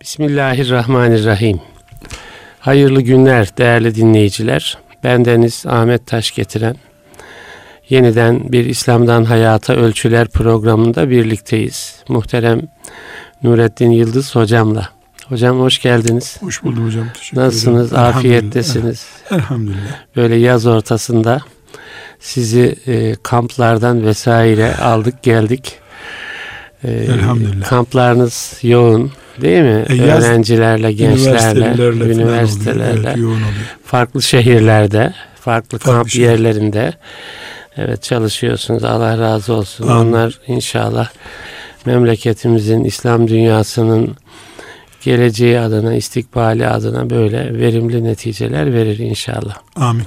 Bismillahirrahmanirrahim. Hayırlı günler değerli dinleyiciler. Bendeniz Ahmet Taş getiren yeniden bir İslam'dan Hayata Ölçüler programında birlikteyiz. Muhterem Nurettin Yıldız hocamla. Hocam hoş geldiniz. Hoş buldum hocam. Teşekkür Nasılsınız? ederim. Afiyettesiniz. Elhamdülillah. Böyle yaz ortasında sizi e, kamplardan vesaire aldık geldik. E, Elhamdülillah. Kamplarınız yoğun değil mi? E, yaz Öğrencilerle, gençlerle, Üniversitelerle, üniversitelerle, oluyor. Evet, yoğun oluyor. farklı şehirlerde, farklı Farklı kamp şehir. yerlerinde evet çalışıyorsunuz. Allah razı olsun. Amin. Onlar inşallah memleketimizin, İslam dünyasının geleceği adına, istikbali adına böyle verimli neticeler verir inşallah. Amin.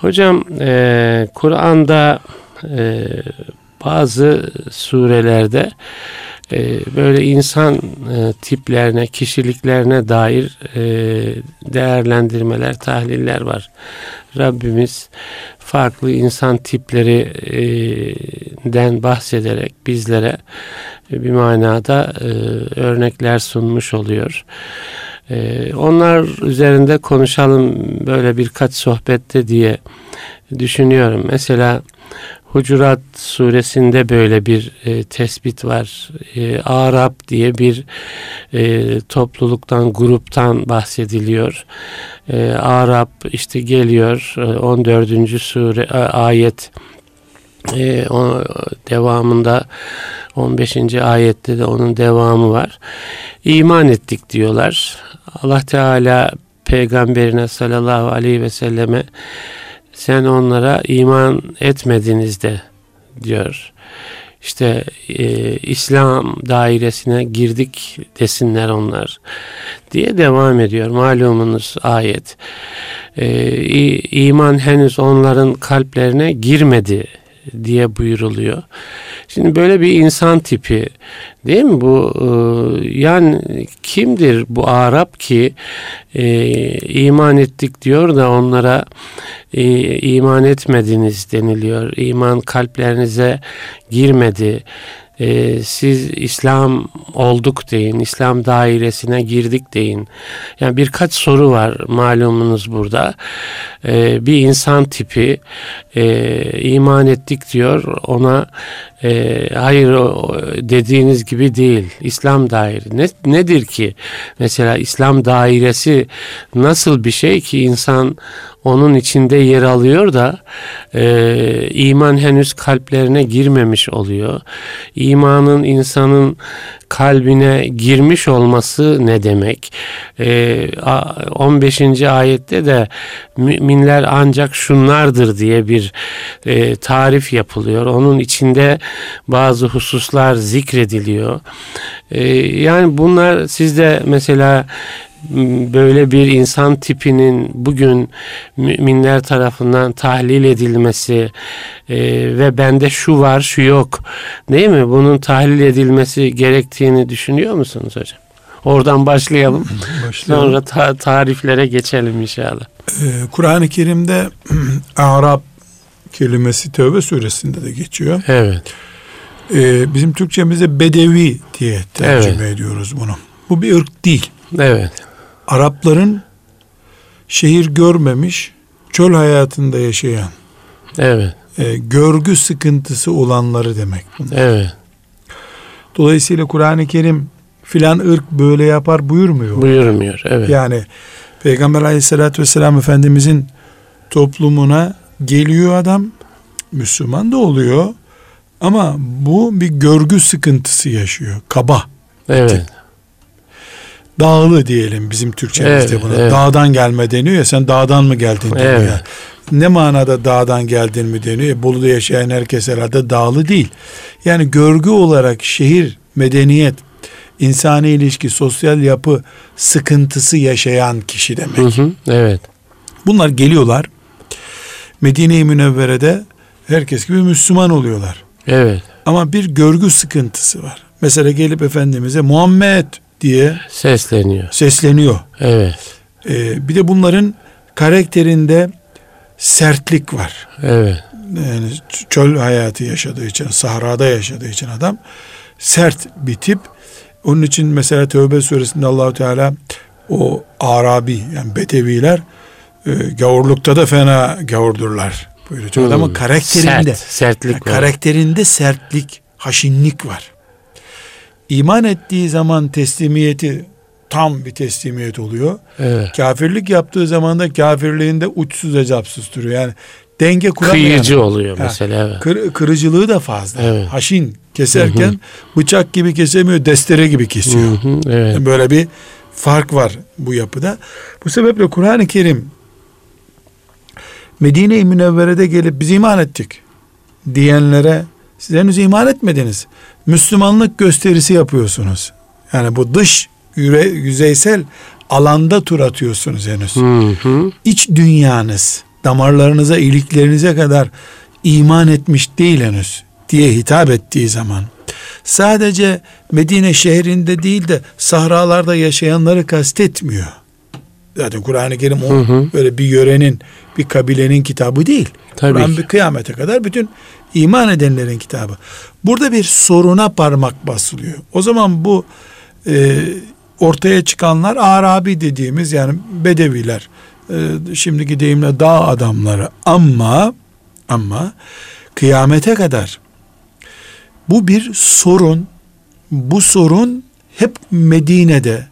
Hocam e, Kur'an'da e, bazı surelerde böyle insan e, tiplerine, kişiliklerine dair e, değerlendirmeler, tahliller var. Rabbimiz farklı insan tipleri e, den bahsederek bizlere e, bir manada örnekler sunmuş oluyor. Onlar üzerinde konuşalım böyle birkaç sohbette diye düşünüyorum. Mesela Hucurat suresinde böyle bir e, tespit var. E, Arap diye bir e, topluluktan, gruptan bahsediliyor. E, Arap işte geliyor e, 14. sure e, ayet e, o, devamında 15. ayette de onun devamı var. İman ettik diyorlar. Allah Teala peygamberine sallallahu aleyhi ve selleme sen onlara iman etmediniz de diyor. İşte e, İslam dairesine girdik desinler onlar diye devam ediyor malumunuz ayet. E, iman henüz onların kalplerine girmedi diye buyuruluyor. Şimdi böyle bir insan tipi değil mi bu? e, Yani kimdir bu Arap ki e, iman ettik diyor da onlara e, iman etmediniz deniliyor. İman kalplerinize girmedi. E, siz İslam olduk deyin, İslam dairesine girdik deyin. Yani birkaç soru var malumunuz burada. E, bir insan tipi e, iman ettik diyor, ona e, hayır dediğiniz gibi değil. İslam daire ne, nedir ki? Mesela İslam dairesi nasıl bir şey ki insan onun içinde yer alıyor da e, iman henüz kalplerine girmemiş oluyor. İmanın insanın kalbine girmiş olması ne demek? E, a- 15. ayette de müminler ancak şunlardır diye bir e, tarif yapılıyor. Onun içinde bazı hususlar zikrediliyor. E, yani bunlar sizde mesela böyle bir insan tipinin bugün müminler tarafından tahlil edilmesi e, ve bende şu var şu yok değil mi? Bunun tahlil edilmesi gerektiğini düşünüyor musunuz hocam? Oradan başlayalım. Başlayalım. Sonra ta- tariflere geçelim inşallah. Ee, Kur'an-ı Kerim'de Arap kelimesi Tövbe suresinde de geçiyor. Evet. Ee, bizim Türkçemizde Bedevi diye tercüme ediyoruz bunu. Bu bir ırk değil. Evet. Arapların şehir görmemiş, çöl hayatında yaşayan, Evet. e, görgü sıkıntısı olanları demek bunlar. Evet. Dolayısıyla Kur'an-ı Kerim filan ırk böyle yapar buyurmuyor. Buyurmuyor. Evet. Yani Peygamber aleyhissalatü vesselam Efendimizin toplumuna geliyor adam Müslüman da oluyor ama bu bir görgü sıkıntısı yaşıyor. Kaba. Evet. Dağlı diyelim bizim Türkçemizde Evet, buna. evet. Dağdan gelme deniyor ya sen dağdan mı geldin deniyor. Evet. ya. Ne manada dağdan geldin mi deniyor. Bolu'da yaşayan herkes herhalde dağlı değil. Yani görgü olarak şehir, medeniyet, insani ilişki, sosyal yapı sıkıntısı yaşayan kişi demek. Hı hı. Evet. Bunlar geliyorlar. Medine-i Münevvere'de herkes gibi Müslüman oluyorlar. Evet. Ama bir görgü sıkıntısı var. Mesela gelip Efendimiz'e Muhammed diye Sesleniyor. sesleniyor. Evet. Ee, bir de bunların karakterinde sertlik var. Evet. Yani çöl hayatı yaşadığı için, sahrada yaşadığı için adam sert bir tip. Onun için mesela Tevbe suresinde Allahu Teala o Arabi yani Bedeviler e, gavurlukta da fena gavurdurlar. Buyuruyor. Hmm. Adamın karakterinde Sert, sertlik var. karakterinde sertlik, haşinlik var. İman ettiği zaman teslimiyeti tam bir teslimiyet oluyor. Evet. Kafirlik yaptığı zaman da kafirliğinde uçsuz hesapsız duruyor. Yani denge kuramıyor. Kıyıcı oluyor Ha, mesela. Evet. Kır- kırıcılığı da fazla. Evet. Haşin keserken bıçak gibi kesemiyor, destere gibi kesiyor. Evet. Böyle bir fark var bu yapıda. Bu sebeple Kur'an-ı Kerim Medine-i Münevvere'de gelip biz iman ettik diyenlere siz henüz iman etmediniz. Müslümanlık gösterisi yapıyorsunuz. Yani bu dış yüre, yüzeysel alanda tur atıyorsunuz henüz. Hı hı. İç dünyanız damarlarınıza, iliklerinize kadar iman etmiş değil henüz diye hitap ettiği zaman sadece Medine şehrinde değil de sahralarda yaşayanları kastetmiyor. Zaten Kur'an-ı Kerim o Hı hı. böyle bir yörenin, bir kabilenin kitabı değil. Kur'an bir kıyamete kadar bütün iman edenlerin kitabı. Burada bir soruna parmak basılıyor. O zaman bu e, ortaya çıkanlar Arabi dediğimiz yani Bedeviler, e, şimdiki deyimle dağ adamları ama ama kıyamete kadar bu bir sorun. Bu sorun hep Medine'de,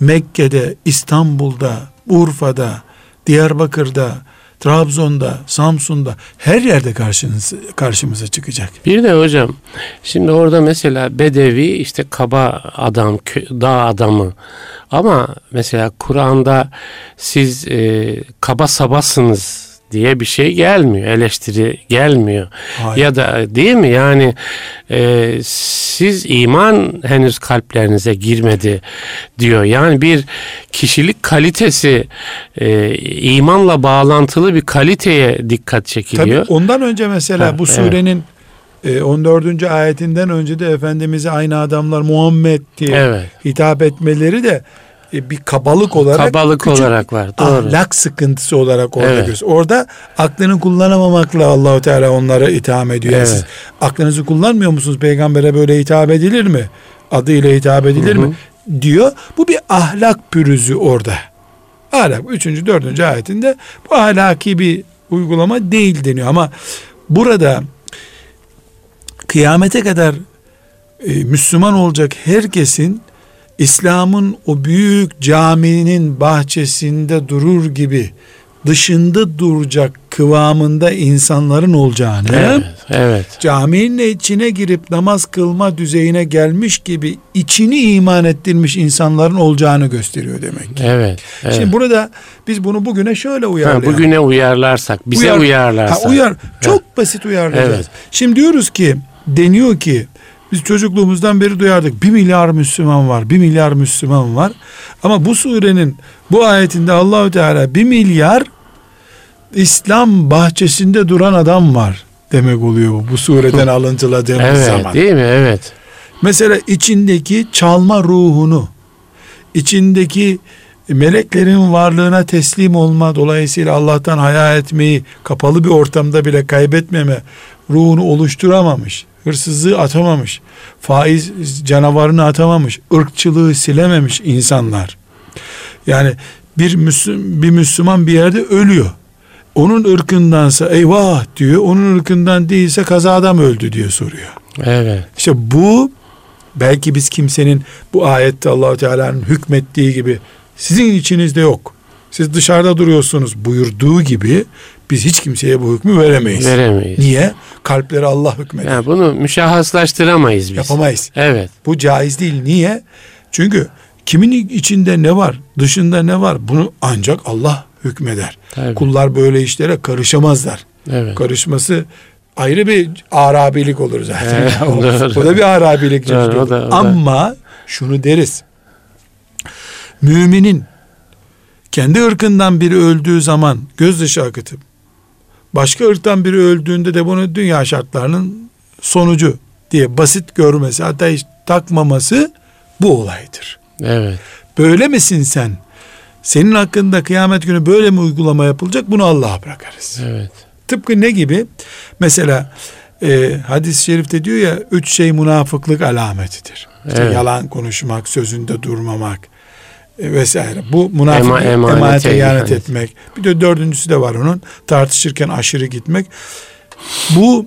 Mekke'de, İstanbul'da, Urfa'da, Diyarbakır'da, Trabzon'da, Samsun'da her yerde karşınız, karşımıza çıkacak. Bir de hocam şimdi orada mesela bedevi işte kaba adam, dağ adamı ama mesela Kur'an'da siz e, kaba sabasınız diye bir şey gelmiyor. Eleştiri gelmiyor. Hayır. Ya da değil mi? Yani e, siz iman henüz kalplerinize girmedi diyor. Yani bir kişilik kalitesi e, imanla bağlantılı bir kaliteye dikkat çekiliyor. Tabii ondan önce mesela Ha, bu evet. surenin e, 14. ayetinden önce de Efendimiz'e aynı adamlar Muhammed diye Evet. hitap etmeleri de e, bir kabalık olarak Kabalık küçük olarak var. Doğru. ahlak sıkıntısı olarak orada Evet. görüyoruz. Orada aklını kullanamamakla Allahu Teala onlara itham ediyor. Evet. Siz aklınızı kullanmıyor musunuz? Peygambere böyle hitap edilir mi? Adıyla hitap edilir Hı hı. mi? Diyor. Bu bir ahlak pürüzü orada. Ahlak. Üçüncü, dördüncü ayetinde bu ahlaki bir uygulama değil deniyor. Ama burada kıyamete kadar e, Müslüman olacak herkesin İslam'ın o büyük caminin bahçesinde durur gibi dışında duracak kıvamında insanların olacağını Evet, evet. caminin içine girip namaz kılma düzeyine gelmiş gibi içini iman ettirmiş insanların olacağını gösteriyor demek. ki. Evet. evet. Şimdi burada biz bunu bugüne şöyle ha, uyarlayalım. bugüne uyarlarsak, bize Uyar- uyarlarsak. Ha, uyar. Çok basit uyarlayacağız. Evet. Şimdi diyoruz ki deniyor ki biz çocukluğumuzdan beri duyardık. Bir milyar Müslüman var. Bir milyar Müslüman var. Ama bu surenin bu ayetinde Allahü Teala bir milyar İslam bahçesinde duran adam var demek oluyor bu, bu sureden alıntıladığımız Evet, zaman. değil mi? Evet. Mesela içindeki çalma ruhunu, içindeki meleklerin varlığına teslim olma, dolayısıyla Allah'tan haya etmeyi kapalı bir ortamda bile kaybetmeme ruhunu oluşturamamış, hırsızlığı atamamış, faiz canavarını atamamış, ırkçılığı silememiş insanlar. Yani bir Müslüman, bir Müslüman bir yerde ölüyor. Onun ırkındansa eyvah diyor, onun ırkından değilse kazadan öldü diye soruyor. Evet. İşte bu belki biz kimsenin bu ayette Allahu Teala'nın hükmettiği gibi sizin içinizde yok. Siz dışarıda duruyorsunuz buyurduğu gibi biz hiç kimseye bu hükmü veremeyiz. Veremeyiz. Niye? Kalpleri Allah hükmeder. Yani bunu müşahhaslaştıramayız biz. Yapamayız. Evet. Bu caiz değil. Niye? Çünkü kimin içinde ne var, dışında ne var bunu ancak Allah hükmeder. Tabii. Kullar böyle işlere karışamazlar. Evet. Karışması ayrı bir arabilik olur zaten. Evet, o, o da bir arabilik Doğru, o da- o da. Ama şunu deriz. Müminin kendi ırkından biri öldüğü zaman gözyaşı akıtıp başka ırktan biri öldüğünde de bunu dünya şartlarının sonucu diye basit görmesi hatta hiç takmaması bu olaydır. Evet. Böyle misin sen? Senin hakkında kıyamet günü böyle mi uygulama yapılacak? Bunu Allah'a bırakarız. Evet. Tıpkı ne gibi? Mesela e, hadis-i şerifte diyor ya üç şey münafıklık alametidir. İşte Evet. yalan konuşmak, sözünde durmamak vesaire. Bu münafık Ema- emanet emanete ihanet etmek. Bir de dördüncüsü de var onun. Tartışırken aşırı gitmek. Bu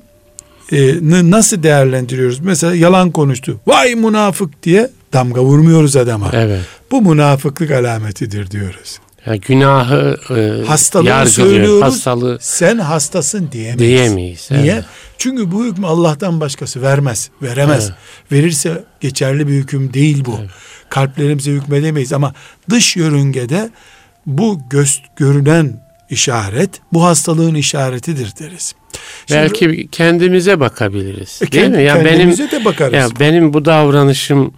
e, nasıl değerlendiriyoruz? Mesela yalan konuştu. Vay münafık diye damga vurmuyoruz adama. Evet. Bu münafıklık alametidir diyoruz. Ya günahı e, Hastalığı yargılıyor. söylüyoruz. Hastalığı Sen hastasın diyemeyiz. diyemeyiz. Niye? Evet. Çünkü bu hükmü Allah'tan başkası vermez, veremez. Evet. Verirse geçerli bir hüküm değil bu. Kalplerimize hükmedemeyiz ama dış yörüngede bu göz görünen işaret bu hastalığın işaretidir deriz. Şimdi- Belki kendimize bakabiliriz. E, değil kend- mi? Ya benim de bakarız. ya benim bu davranışım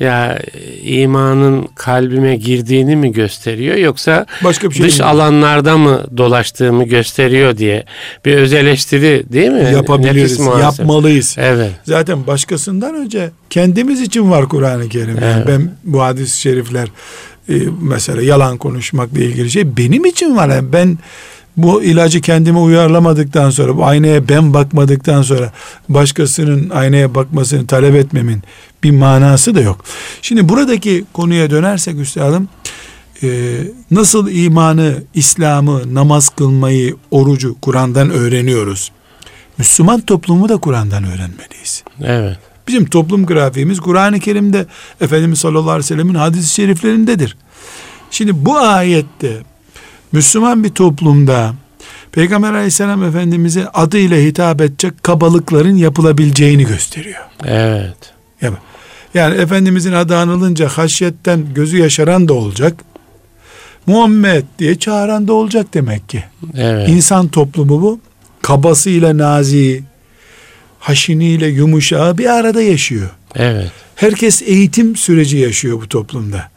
ya imanın kalbime girdiğini mi gösteriyor yoksa Başka bir şey dış mi? alanlarda mı dolaştığımı gösteriyor diye bir öz eleştiri değil mi? yapabiliriz, yapmalıyız. Evet. Zaten başkasından önce kendimiz için var Kur'an-ı Kerim. Yani Evet. ben bu hadis-i şerifler e, mesela yalan konuşmakla ilgili şey benim için var. Yani ben bu ilacı kendime uyarlamadıktan sonra bu aynaya ben bakmadıktan sonra başkasının aynaya bakmasını talep etmemin bir manası da yok. Şimdi buradaki konuya dönersek üstadım e, nasıl imanı, İslam'ı, namaz kılmayı, orucu Kur'an'dan öğreniyoruz. Müslüman toplumu da Kur'an'dan öğrenmeliyiz. Evet. Bizim toplum grafiğimiz Kur'an-ı Kerim'de Efendimiz sallallahu aleyhi ve sellemin hadis-i şeriflerindedir. Şimdi bu ayette Müslüman bir toplumda Peygamber aleyhisselam Efendimiz'e adıyla hitap edecek kabalıkların yapılabileceğini gösteriyor. Evet. Yani, yani Efendimizin adı anılınca haşyetten gözü yaşaran da olacak. Muhammed diye çağıran da olacak demek ki. Evet. İnsan toplumu bu. Kabasıyla nazi, haşiniyle yumuşağı bir arada yaşıyor. Evet. Herkes eğitim süreci yaşıyor bu toplumda.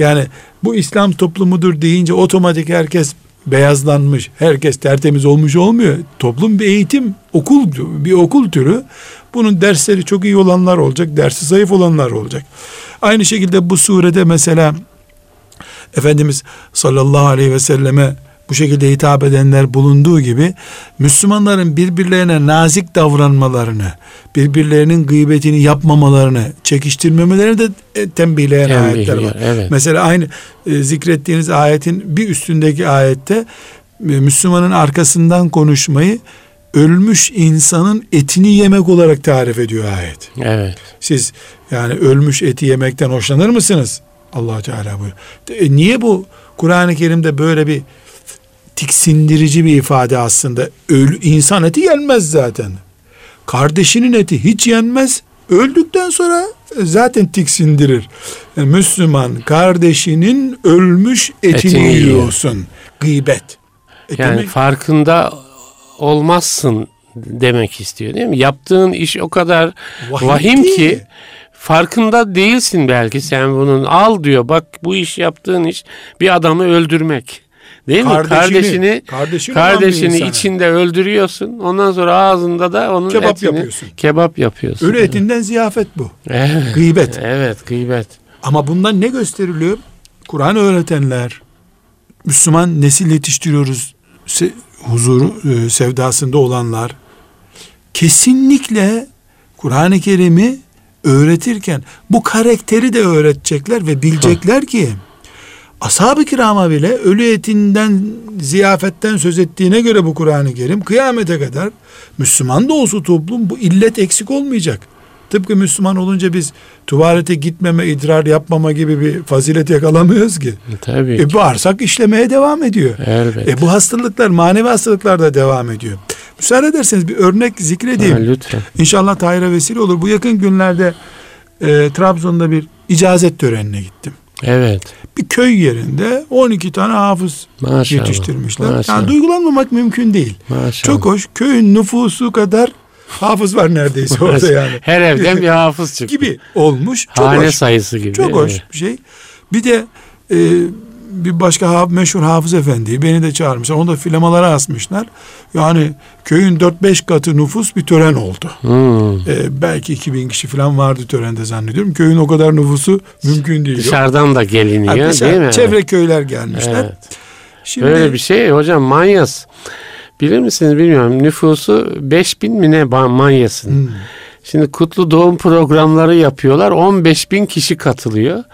Yani bu İslam toplumudur deyince otomatik herkes beyazlanmış, herkes tertemiz olmuş olmuyor. Toplum bir eğitim, okul bir okul türü. Bunun dersleri çok iyi olanlar olacak, dersi zayıf olanlar olacak. Aynı şekilde bu surede mesela Efendimiz sallallahu aleyhi ve selleme bu şekilde hitap edenler bulunduğu gibi Müslümanların birbirlerine nazik davranmalarını, birbirlerinin gıybetini yapmamalarını, çekiştirmemelerini de e, tembihleyen Tembihliyor, ayetler var. evet. Mesela aynı e, zikrettiğiniz ayetin bir üstündeki ayette e, Müslümanın arkasından konuşmayı ölmüş insanın etini yemek olarak tarif ediyor ayet. Evet. Siz yani ölmüş eti yemekten hoşlanır mısınız? allah Teala buyuruyor. E, niye bu Kur'an-ı Kerim'de böyle bir tiksindirici bir ifade aslında? Ölü, insan eti yenmez zaten. Kardeşinin eti hiç yenmez. Öldükten sonra zaten tiksindirir. Yani Müslüman kardeşinin ölmüş etini, Etini yiyor. yiyorsun. Gıybet. E Yani demek- farkında olmazsın demek istiyor değil mi? Yaptığın iş o kadar Vahim vahim, değil. ki farkında değilsin belki sen bunun. Al diyor bak bu iş yaptığın iş bir adamı öldürmek. Değil mi? Kardeşini- Kardeşini kardeşini kardeşini insanı. içinde öldürüyorsun. Ondan sonra ağzında da onun Kebap etini yapıyorsun. kebap yapıyorsun. ölü etinden ziyafet bu. Evet. Gıybet. Evet, gıybet. Ama bundan ne gösteriliyor? Kur'an öğretenler, Müslüman nesil yetiştiriyoruz se- huzuru e, sevdasında olanlar kesinlikle Kur'an-ı Kerim'i öğretirken bu karakteri de öğretecekler ve bilecekler ki ashab-ı kirama bile ölü etinden ziyafetten söz ettiğine göre bu Kur'an-ı Kerim kıyamete kadar Müslüman da olsa toplum bu illet eksik olmayacak. Tıpkı Müslüman olunca biz tuvalete gitmeme, idrar yapmama gibi bir fazilet yakalamıyoruz ki. Tabii. E, bağırsak işlemeye devam ediyor. Elbet. E, bu hastalıklar, manevi hastalıklar da devam ediyor. Müsaade ederseniz bir örnek zikredeyim. Ha, lütfen. İnşallah Tahir'e vesile olur. Bu yakın günlerde e, Trabzon'da bir icazet törenine gittim. Evet. Bir köy yerinde 12 tane hafız Maşallah. yetiştirmişler. Maşallah. Yani duygulanmamak mümkün değil. Maşallah. Çok hoş. Köyün nüfusu kadar hafız var neredeyse orada yani. Her evden bir hafız çıktı. Gibi olmuş. Çok Hane hoş. sayısı gibi. Çok hoş Evet. bir şey. Bir de e, bir başka haf- meşhur hafız efendi beni de çağırmışlar. Onu da filamalara asmışlar. Yani köyün 4-5 katı nüfus bir tören oldu. Hmm. E, belki 2000 kişi falan vardı törende zannediyorum. Köyün o kadar nüfusu mümkün değil. Yok. Dışarıdan da geliniyor Ha, dışarı- değil mi? Çevre köyler gelmişler. Evet. Şimdi Böyle bir şey hocam manyas. bilir misiniz bilmiyorum nüfusu 5000 mi ne Manyas'ın. Hmm. Şimdi kutlu doğum programları yapıyorlar. 15 bin kişi katılıyor.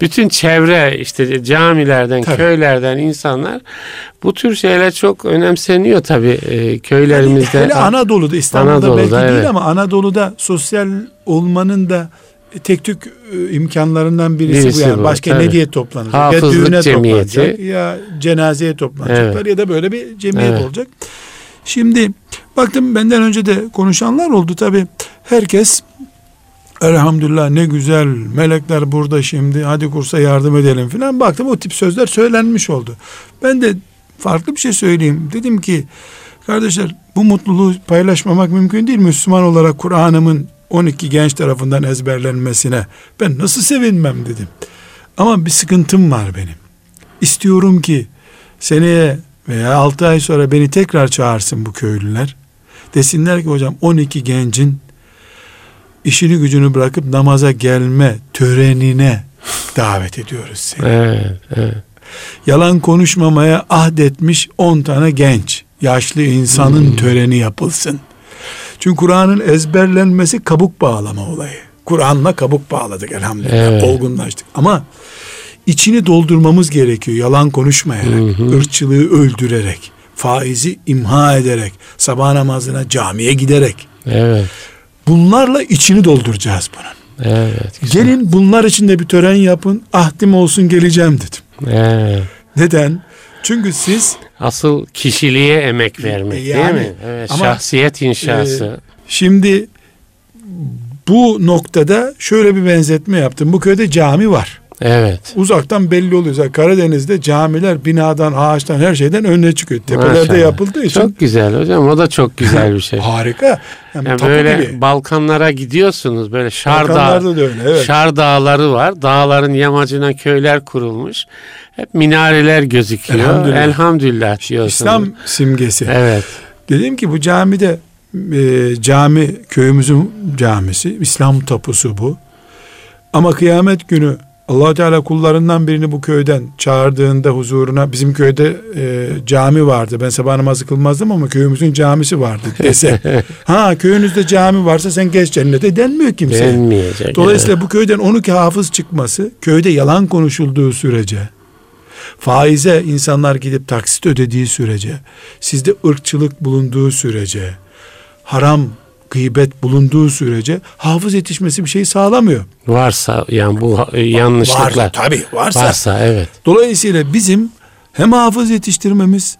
Bütün çevre işte camilerden, tabii. köylerden insanlar bu tür şeyler çok önemseniyor tabii e, köylerimizde. Hele Anadolu'da İstanbul'da Anadolu'da, belki evet. değil ama Anadolu'da sosyal olmanın da tek tük e, imkanlarından birisi, birisi bu yani. Bu, Başka tabii. ne diye toplanacak? Hafızlık ya düğüne cemiyeti. toplanacak ya cenazeye toplanacaklar evet. ya da böyle bir cemiyet evet. olacak. Şimdi baktım benden önce de konuşanlar oldu tabi. Herkes elhamdülillah ne güzel melekler burada şimdi hadi kursa yardım edelim filan. Baktım o tip sözler söylenmiş oldu. Ben de farklı bir şey söyleyeyim. Dedim ki kardeşler bu mutluluğu paylaşmamak mümkün değil. Müslüman olarak Kur'an'ımın 12 genç tarafından ezberlenmesine ben nasıl sevinmem dedim. Ama bir sıkıntım var benim. İstiyorum ki seneye veya 6 ay sonra beni tekrar çağırsın bu köylüler. Desinler ki hocam 12 gencin işini gücünü bırakıp namaza gelme törenine davet ediyoruz seni. Evet, evet. Yalan konuşmamaya ahdetmiş 10 tane genç, yaşlı insanın hmm. töreni yapılsın. Çünkü Kur'an'ın ezberlenmesi kabuk bağlama olayı. Kur'an'la kabuk bağladık elhamdülillah. Evet. Olgunlaştık. Ama içini doldurmamız gerekiyor. Yalan konuşmayarak, hı hı. ırkçılığı öldürerek, faizi imha ederek, sabah namazına camiye giderek. Evet. Bunlarla içini dolduracağız bunun. Evet. Güzel. Gelin bunlar için de bir tören yapın. Ahdim olsun geleceğim dedim. Evet. Neden? Çünkü siz asıl kişiliğe emek vermek yani, değil mi? Evet, ama, şahsiyet inşası. E, şimdi bu noktada şöyle bir benzetme yaptım. Bu köyde cami var. Evet. Uzaktan belli oluyor. Zaten Karadeniz'de camiler binadan, ağaçtan, her şeyden önüne çıkıyor. Tepelerde Maşallah. yapıldığı için. Çok güzel hocam. O da çok güzel bir şey. Harika. Yani, yani böyle gibi. Balkanlara gidiyorsunuz. Böyle Şar, Dağ, öyle, evet. Şar dağları var. Dağların yamacına köyler kurulmuş. Hep minareler gözüküyor. Elhamdülillah, Elhamdülillah diyorsunuz. İslam simgesi. Evet. Dedim ki bu camide e, cami köyümüzün camisi. İslam tapusu bu. Ama kıyamet günü allah Teala kullarından birini bu köyden çağırdığında huzuruna bizim köyde e, cami vardı. Ben sabah namazı kılmazdım ama köyümüzün camisi vardı dese. ha köyünüzde cami varsa sen geç cennete denmiyor kimse. Denmeyecek. Dolayısıyla evet. bu köyden 12 hafız çıkması köyde yalan konuşulduğu sürece faize insanlar gidip taksit ödediği sürece sizde ırkçılık bulunduğu sürece haram gıybet bulunduğu sürece hafız yetişmesi bir şey sağlamıyor. Varsa yani bu yanlışlıklar. Var, tabii varsa. Varsa evet. Dolayısıyla bizim hem hafız yetiştirmemiz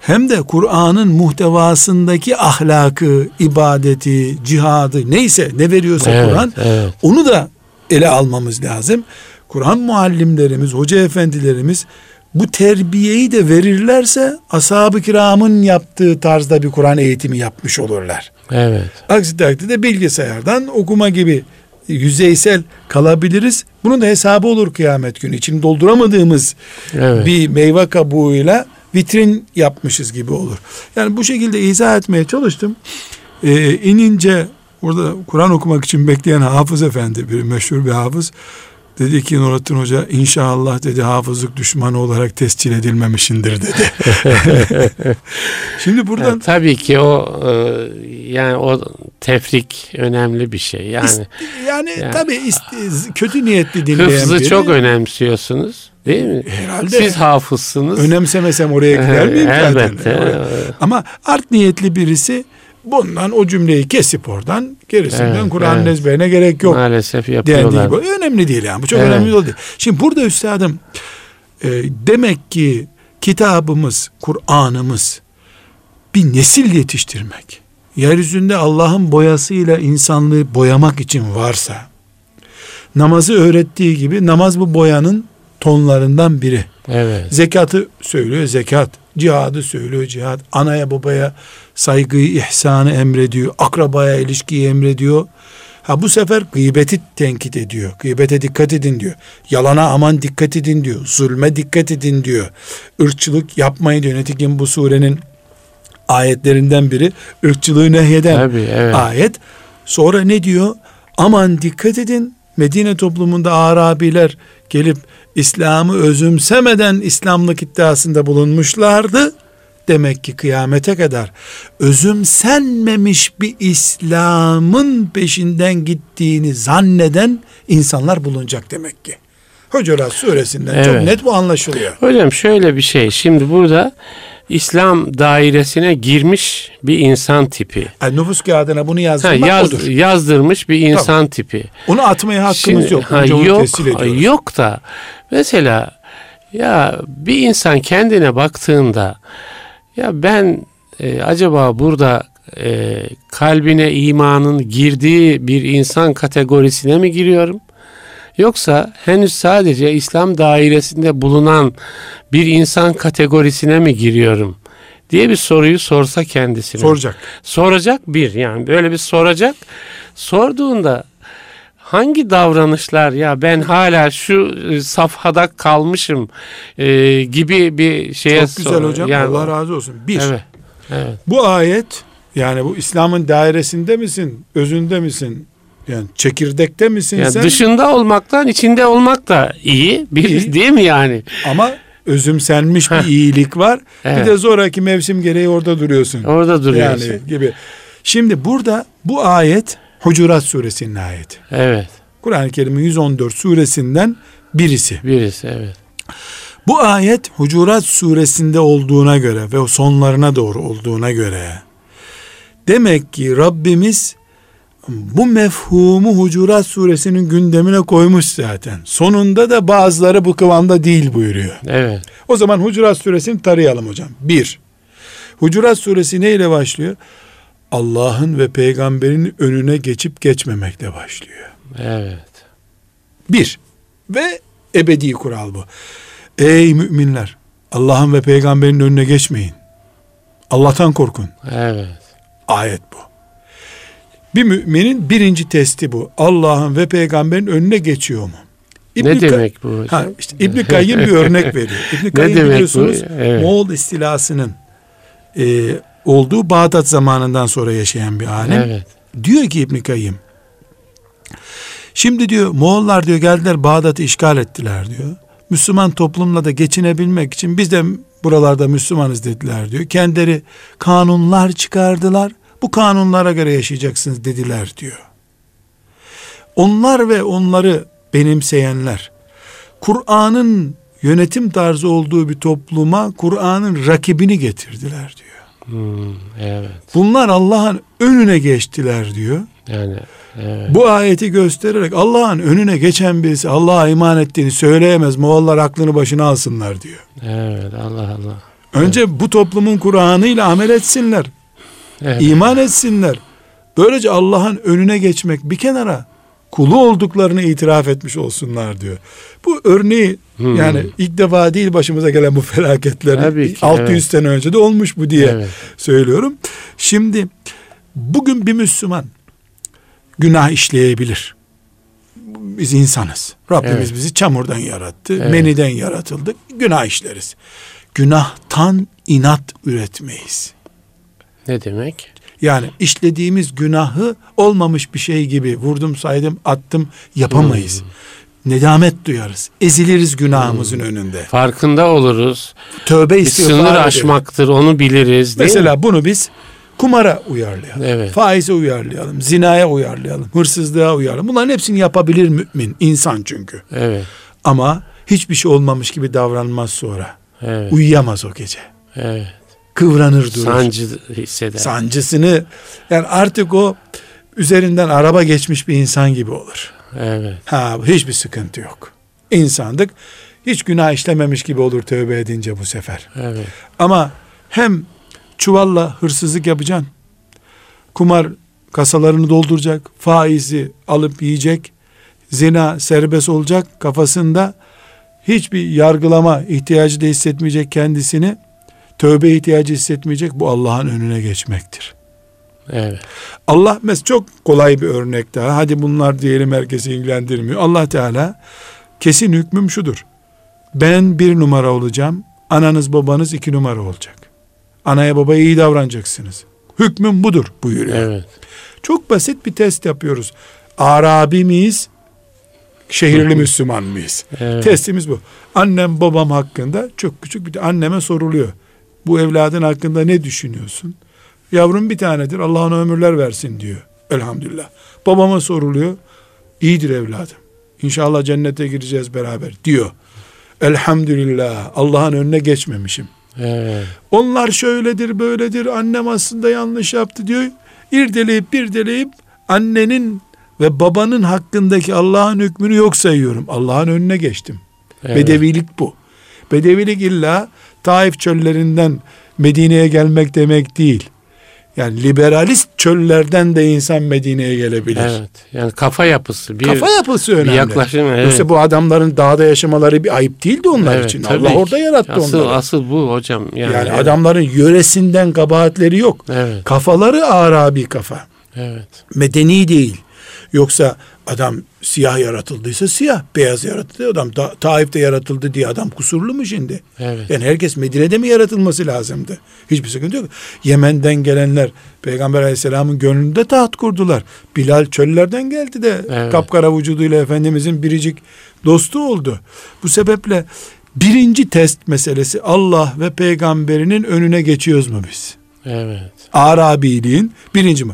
hem de Kur'an'ın muhtevasındaki ahlakı, ibadeti, cihadı neyse ne veriyorsa evet, Kur'an evet. onu da ele almamız lazım. Kur'an muallimlerimiz, hoca efendilerimiz bu terbiyeyi de verirlerse ashab-ı kiramın yaptığı tarzda bir Kur'an eğitimi yapmış olurlar. Evet. Aksi takdirde bilgisayardan okuma gibi yüzeysel kalabiliriz. Bunun da hesabı olur kıyamet günü. İçini dolduramadığımız evet. bir meyve kabuğuyla vitrin yapmışız gibi olur. Yani bu şekilde izah etmeye çalıştım. Ee, inince burada Kur'an okumak için bekleyen hafız efendi bir meşhur bir hafız Dedi ki Nurattin Hoca inşallah dedi hafızlık düşmanı olarak tescil edilmemişindir dedi. Şimdi buradan yani, tabii ki o e, yani o tefrik önemli bir şey. Yani yani, yani tabii kötü niyetli dinleyen Hıfzı biri, çok önemsiyorsunuz. Değil mi? Herhalde. Siz hafızsınız. Önemsemesem oraya gider miyim? Elbette. Ama art niyetli birisi bundan o cümleyi kesip oradan gerisinden evet, Kur'an evet. ezberine gerek yok. Maalesef yapıyorlar. Önemli değil yani. Bu çok evet. önemli değil. Şimdi burada üstadım e, demek ki kitabımız, Kur'an'ımız bir nesil yetiştirmek. Yeryüzünde Allah'ın boyasıyla insanlığı boyamak için varsa namazı öğrettiği gibi namaz bu boyanın tonlarından biri. Evet. Zekatı söylüyor zekat. Cihadı söylüyor cihad. Anaya babaya saygıyı, ihsanı emrediyor. Akrabaya ilişkiyi emrediyor. Ha bu sefer gıybeti tenkit ediyor. Gıybete dikkat edin diyor. Yalana aman dikkat edin diyor. Zulme dikkat edin diyor. Irkçılık yapmayın diyor. Netikim bu surenin ayetlerinden biri ırkçılığı nehyeden Tabii, evet. ayet. Sonra ne diyor? Aman dikkat edin. Medine toplumunda Arabiler gelip İslam'ı özümsemeden İslamlık iddiasında bulunmuşlardı. demek ki kıyamete kadar özümsenmemiş bir İslam'ın peşinden gittiğini zanneden insanlar bulunacak demek ki. Hucurat suresinden evet. çok net bu anlaşılıyor. Hocam şöyle bir şey. Şimdi burada İslam dairesine girmiş bir insan tipi. Yani nüfus kağıdına bunu yazdırmak ha, yaz, odur. Yazdırmış bir insan Tabii. tipi. Onu atmaya hakkımız Şimdi, yok. Ha, yok, yok da mesela ya bir insan kendine baktığında ya ben e, acaba burada e, kalbine imanın girdiği bir insan kategorisine mi giriyorum? Yoksa henüz sadece İslam dairesinde bulunan bir insan kategorisine mi giriyorum? diye bir soruyu sorsa kendisine. Soracak. Soracak bir yani böyle bir soracak. Sorduğunda hangi davranışlar ya ben hala şu e, safhada kalmışım e, gibi bir şeye Çok güzel sor- hocam. Yani, Allah razı olsun. Bir. Evet. Evet. Bu ayet yani bu İslam'ın dairesinde misin? Özünde misin? Yani çekirdekte misin yani sen? Dışında olmaktan içinde olmak da iyi. Bir, iyi. Değil mi yani? Ama özümsenmiş bir iyilik var. Evet. Bir de zoraki mevsim gereği orada duruyorsun. Orada duruyorsun. Yani gibi. Şimdi burada bu ayet Hucurat suresinin ayeti. Evet. Kur'an-ı Kerim'in 114 suresinden birisi. Birisi evet. Bu ayet Hucurat suresinde olduğuna göre ve sonlarına doğru olduğuna göre demek ki Rabbimiz bu mefhumu Hucurat suresinin gündemine koymuş zaten. Sonunda da bazıları bu kıvamda değil buyuruyor. Evet. O zaman Hucurat suresini tarayalım hocam. Bir, Hucurat suresi neyle başlıyor? Allah'ın ve peygamberin önüne geçip geçmemekle başlıyor. Evet. Bir ve ebedi kural bu. Ey müminler Allah'ın ve peygamberin önüne geçmeyin. Allah'tan korkun. Evet. Ayet bu. Bir müminin birinci testi bu. Allah'ın ve peygamberin önüne geçiyor mu? İbn ne demek bu hocam? Ha, işte İbn Kayyim bir örnek veriyor. İbn Kayyim biliyorsunuz evet. Moğol istilasının e, olduğu Bağdat zamanından sonra yaşayan bir alim. Evet. Diyor ki İbn Kayyim Şimdi diyor Moğollar diyor geldiler Bağdat'ı işgal ettiler diyor. Müslüman toplumla da geçinebilmek için biz de buralarda Müslümanız dediler diyor. Kendileri kanunlar çıkardılar. Bu kanunlara göre yaşayacaksınız dediler diyor. Onlar ve onları benimseyenler Kur'an'ın yönetim tarzı olduğu bir topluma Kur'an'ın rakibini getirdiler diyor. Hmm, evet. Bunlar Allah'ın önüne geçtiler diyor. Yani evet. Bu ayeti göstererek Allah'ın önüne geçen birisi Allah'a iman ettiğini söyleyemez. Moğollar aklını başına alsınlar diyor. Evet Allah Allah. Önce evet. bu toplumun Kur'an'ıyla amel etsinler. Evet. İman etsinler. Böylece Allah'ın önüne geçmek bir kenara kulu olduklarını itiraf etmiş olsunlar diyor. Bu örneği hmm. yani ilk defa değil başımıza gelen bu felaketler. 600 evet. sene önce de olmuş bu diye evet. söylüyorum. Şimdi bugün bir Müslüman günah işleyebilir. Biz insanız. Rabbimiz evet. bizi çamurdan yarattı. Evet. Meniden yaratıldık. Günah işleriz. Günahtan inat üretmeyiz. Ne demek? Yani işlediğimiz günahı olmamış bir şey gibi vurdum saydım attım yapamayız. Hmm. Nedamet duyarız. Eziliriz günahımızın hmm. önünde. Farkında oluruz. Tövbe istiğfar Sınır aşmaktır onu biliriz değil Mesela mi? bunu biz kumara uyarlayalım. Evet. Faize uyarlayalım. Zinaya uyarlayalım. Hırsızlığa uyarlayalım. Bunların hepsini yapabilir mümin. insan çünkü. Evet. Ama hiçbir şey olmamış gibi davranmaz sonra. Evet. Uyuyamaz o gece. Evet kıvranır durur. Sancı hisseder. Sancısını yani artık o üzerinden araba geçmiş bir insan gibi olur. Evet. Ha hiçbir sıkıntı yok. İnsandık. Hiç günah işlememiş gibi olur tövbe edince bu sefer. Evet. Ama hem çuvalla hırsızlık yapacaksın. Kumar kasalarını dolduracak. Faizi alıp yiyecek. Zina serbest olacak kafasında. Hiçbir yargılama ihtiyacı da hissetmeyecek kendisini tövbe ihtiyacı hissetmeyecek bu Allah'ın önüne geçmektir. Evet. Allah mes çok kolay bir örnek daha. Hadi bunlar diyelim herkesi ilgilendirmiyor. Allah Teala kesin hükmüm şudur. Ben bir numara olacağım. Ananız babanız iki numara olacak. Anaya babaya iyi davranacaksınız. Hükmüm budur buyuruyor. Evet. Çok basit bir test yapıyoruz. Arabi miyiz? Şehirli Müslüman mıyız? Evet. Testimiz bu. Annem babam hakkında çok küçük bir anneme soruluyor Bu evladın hakkında ne düşünüyorsun? Yavrum bir tanedir. Allah ona ömürler versin diyor. Elhamdülillah. Babama soruluyor. İyidir evladım. İnşallah cennete gireceğiz beraber diyor. Elhamdülillah. Allah'ın önüne geçmemişim. Evet. Onlar şöyledir böyledir annem aslında yanlış yaptı diyor. İrdeleyip birdeleyip annenin ve babanın hakkındaki Allah'ın hükmünü yok sayıyorum. Allah'ın önüne geçtim. Evet. Bedevilik bu. Bedevilik illa Taif çöllerinden Medine'ye gelmek demek değil. Yani liberalist çöllerden de insan Medine'ye gelebilir. Evet. Yani kafa yapısı. Bir, Kafa yapısı önemli. bir yaklaşım. Evet. Yoksa bu adamların dağda yaşamaları bir ayıp değildi onlar Evet, için. Allah ki. orada yarattı asıl, onları. Asıl bu hocam. Yani, yani evet. adamların yöresinden kabahatleri yok. Evet. Kafaları Arabi kafa. Evet. Medeni değil. Yoksa adam siyah yaratıldıysa siyah, beyaz yaratıldı adam Ta- Taif'te yaratıldı diye adam kusurlu mu şimdi? Evet. Yani herkes Medine'de mi yaratılması lazımdı? Hiçbir sıkıntı yok. Yemen'den gelenler Peygamber Aleyhisselam'ın gönlünde taht kurdular. Bilal çöllerden geldi de Evet. kapkara vücuduyla Efendimizin biricik dostu oldu. Bu sebeple birinci test meselesi Allah ve peygamberinin önüne geçiyoruz mu biz? Evet. Arabiliğin birinci mi?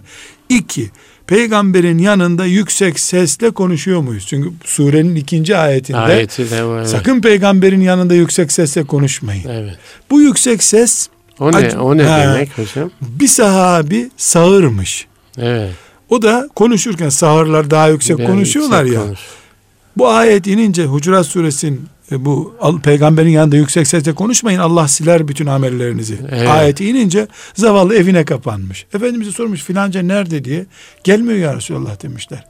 İki, peygamberin yanında yüksek sesle konuşuyor muyuz? Çünkü surenin ikinci ayetinde Ayeti de var. Evet. sakın peygamberin yanında yüksek sesle konuşmayın. Evet. Bu yüksek ses O ne? O ne Ha. demek hocam? bir sahabi sağırmış. Evet. O da konuşurken sağırlar daha yüksek Ben konuşuyorlar yüksek ya. konuş. Bu ayet inince Hucurat suresinin e, bu al- peygamberin yanında yüksek sesle konuşmayın Allah siler bütün amellerinizi. Evet. Ayeti inince zavallı evine kapanmış. Efendimiz'e sormuş filanca nerede diye. Gelmiyor ya Resulallah demişler.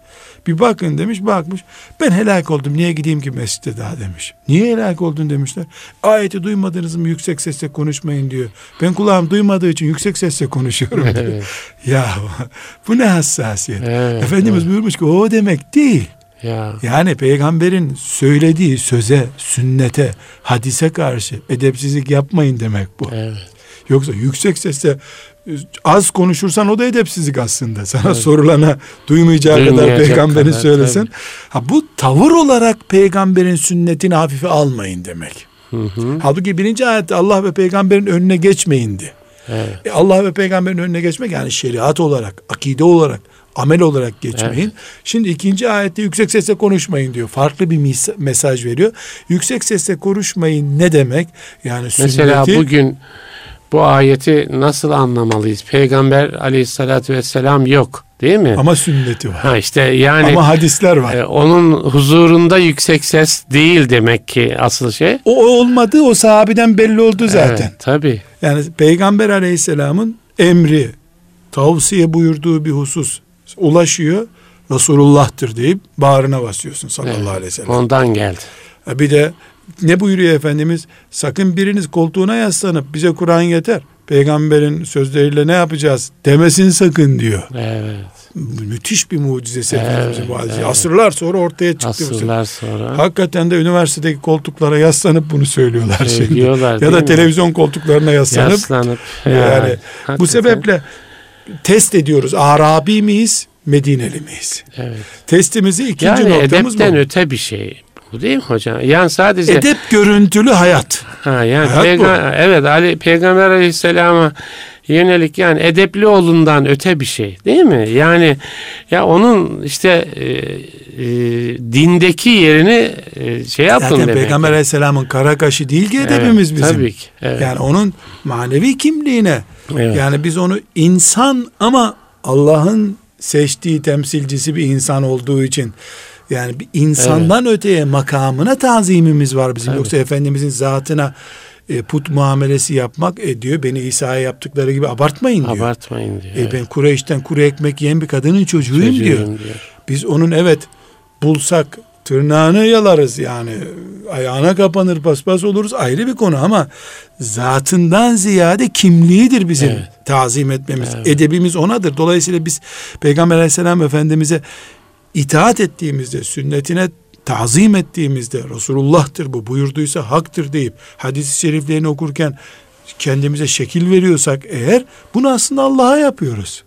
Bir bakın demiş bakmış. Ben helak oldum niye gideyim ki mescide daha demiş. Niye helak oldun demişler. Ayeti duymadınız mı yüksek sesle konuşmayın diyor. Ben kulağım duymadığı için yüksek sesle konuşuyorum diyor. Evet. ya bu ne hassasiyet. Evet, Efendimiz buyurmuş ki o demek değil. Ya. Yani peygamberin söylediği söze, sünnete, hadise karşı edepsizlik yapmayın demek bu. Evet. Yoksa yüksek sesle az konuşursan o da edepsizlik aslında. Sana sorulana duymayacağı kadar peygamberin kadar, söylesen. Ha, bu tavır olarak peygamberin sünnetini hafife almayın demek. Hı hı. Halbuki birinci ayette Allah ve peygamberin önüne geçmeyindi. Evet. E Allah ve peygamberin önüne geçmek yani şeriat olarak, akide olarak, amel olarak geçmeyin. Şimdi ikinci ayette yüksek sesle konuşmayın diyor. Farklı bir mesaj veriyor. Yüksek sesle konuşmayın ne demek? Yani Mesela sünneti bugün bu ayeti nasıl anlamalıyız? Peygamber aleyhissalatü vesselam yok değil mi? ama sünneti var. ha işte yani ama hadisler var. e, onun huzurunda yüksek ses değil demek ki asıl şey. O olmadı o sahabeden belli oldu zaten. Evet, tabii. Yani Peygamber aleyhisselamın emri, tavsiye buyurduğu bir husus ulaşıyor. Resulullah'tır deyip bağrına basıyorsun sallallahu Evet, aleyhi ve sellem. Ondan geldi. Ha Bir de ne buyuruyor Efendimiz? Sakın biriniz koltuğuna yaslanıp bize Kur'an yeter. Peygamberin sözleriyle ne yapacağız demesin sakın diyor. Evet. Müthiş bir mucizesi Evet, Efendimizin bu hadisi. evet. Asırlar sonra ortaya çıktı. bu. Asırlar sonra Hakikaten de üniversitedeki koltuklara yaslanıp bunu söylüyorlar şimdi. söylüyorlar Ya değil da mi? televizyon koltuklarına yaslanıp Yaslanıp. yani bu hakikaten. sebeple test ediyoruz. Arabi miyiz? Medineli miyiz? Evet. Testimizi ikinci Yani noktamız edepten bu. öte bir şey. Bu değil mi hocam? Yani sadece Edep görüntülü hayat. ha yani Hayat peyga- evet Ali Peygamber Aleyhisselam'a yönelik yani edepli olundan öte bir şey değil mi? Yani ya onun işte e, e, dindeki yerini e, şey yapın Zaten demek. Peygamber Aleyhisselam'ın kara kaşı değil ki Evet, edebimiz bizim. Tabii ki. Evet. Yani onun manevi kimliğine. Evet. Yani biz onu insan ama Allah'ın seçtiği temsilcisi bir insan olduğu için yani bir insandan öteye makamına tazimimiz var bizim. Evet. Yoksa Efendimizin zatına e, put muamelesi yapmak e, diyor beni İsa'ya yaptıkları gibi abartmayın diyor. Abartmayın diyor. E, evet. ben Kureyş'ten kuru ekmek yiyen bir kadının çocuğuyum Çocuğum diyor. diyor. Biz onun evet bulsak tırnağını yalarız yani ayağına kapanır paspas oluruz ayrı bir konu ama zatından ziyade kimliğidir bizim Evet. tazim etmemiz. Evet. Edebimiz onadır. Dolayısıyla biz Peygamber aleyhisselam efendimize itaat ettiğimizde, sünnetine tazim ettiğimizde Resulullah'tır bu buyurduysa haktır deyip hadis-i şeriflerini okurken kendimize şekil veriyorsak eğer bunu aslında Allah'a yapıyoruz.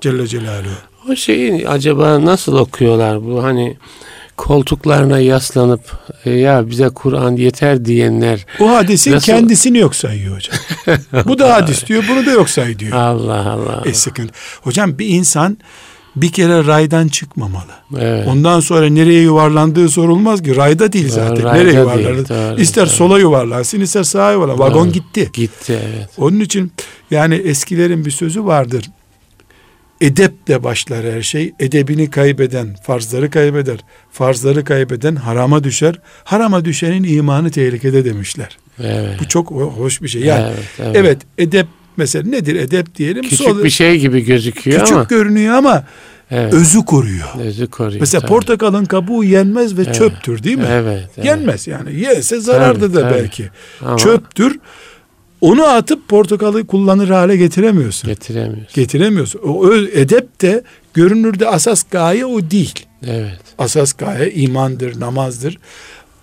Celle Celaluhu. O şeyi acaba nasıl okuyorlar bu hani koltuklarına yaslanıp e, ya bize Kur'an yeter diyenler o hadisin Nasıl? kendisini yok sayıyor hocam. Bu da hadis diyor, bunu da yok say diyor. Allah Allah. E sıkıntı. Hocam bir insan bir kere raydan çıkmamalı. Evet. Ondan sonra nereye yuvarlandığı sorulmaz ki. Rayda değil zaten. Rayda nereye yuvarlanır? İster doğru. sola yuvarlansın, ister sağa yuvarlansın. Vagon gitti. Gitti evet. Onun için yani eskilerin bir sözü vardır. Edeple başlar her şey. Edebini kaybeden farzları kaybeder. Farzları kaybeden harama düşer. Harama düşenin imanı tehlikede demişler. Evet. Bu çok hoş bir şey. Yani evet, evet. evet edep mesela nedir edep diyelim. Küçük Sol, bir şey gibi gözüküyor küçük ama. Küçük görünüyor ama evet. özü koruyor. Özü koruyor. Mesela tabii. portakalın kabuğu yenmez ve evet. çöptür değil mi? Evet, evet. Yenmez yani. Yese zararlı da belki. Ama, Çöptür. Onu atıp portakalı kullanır hale getiremiyorsun. Getiremiyorsun. Getiremiyorsun. O edep de görünürde asas gaye o değil. Evet. Asas gaye imandır, namazdır.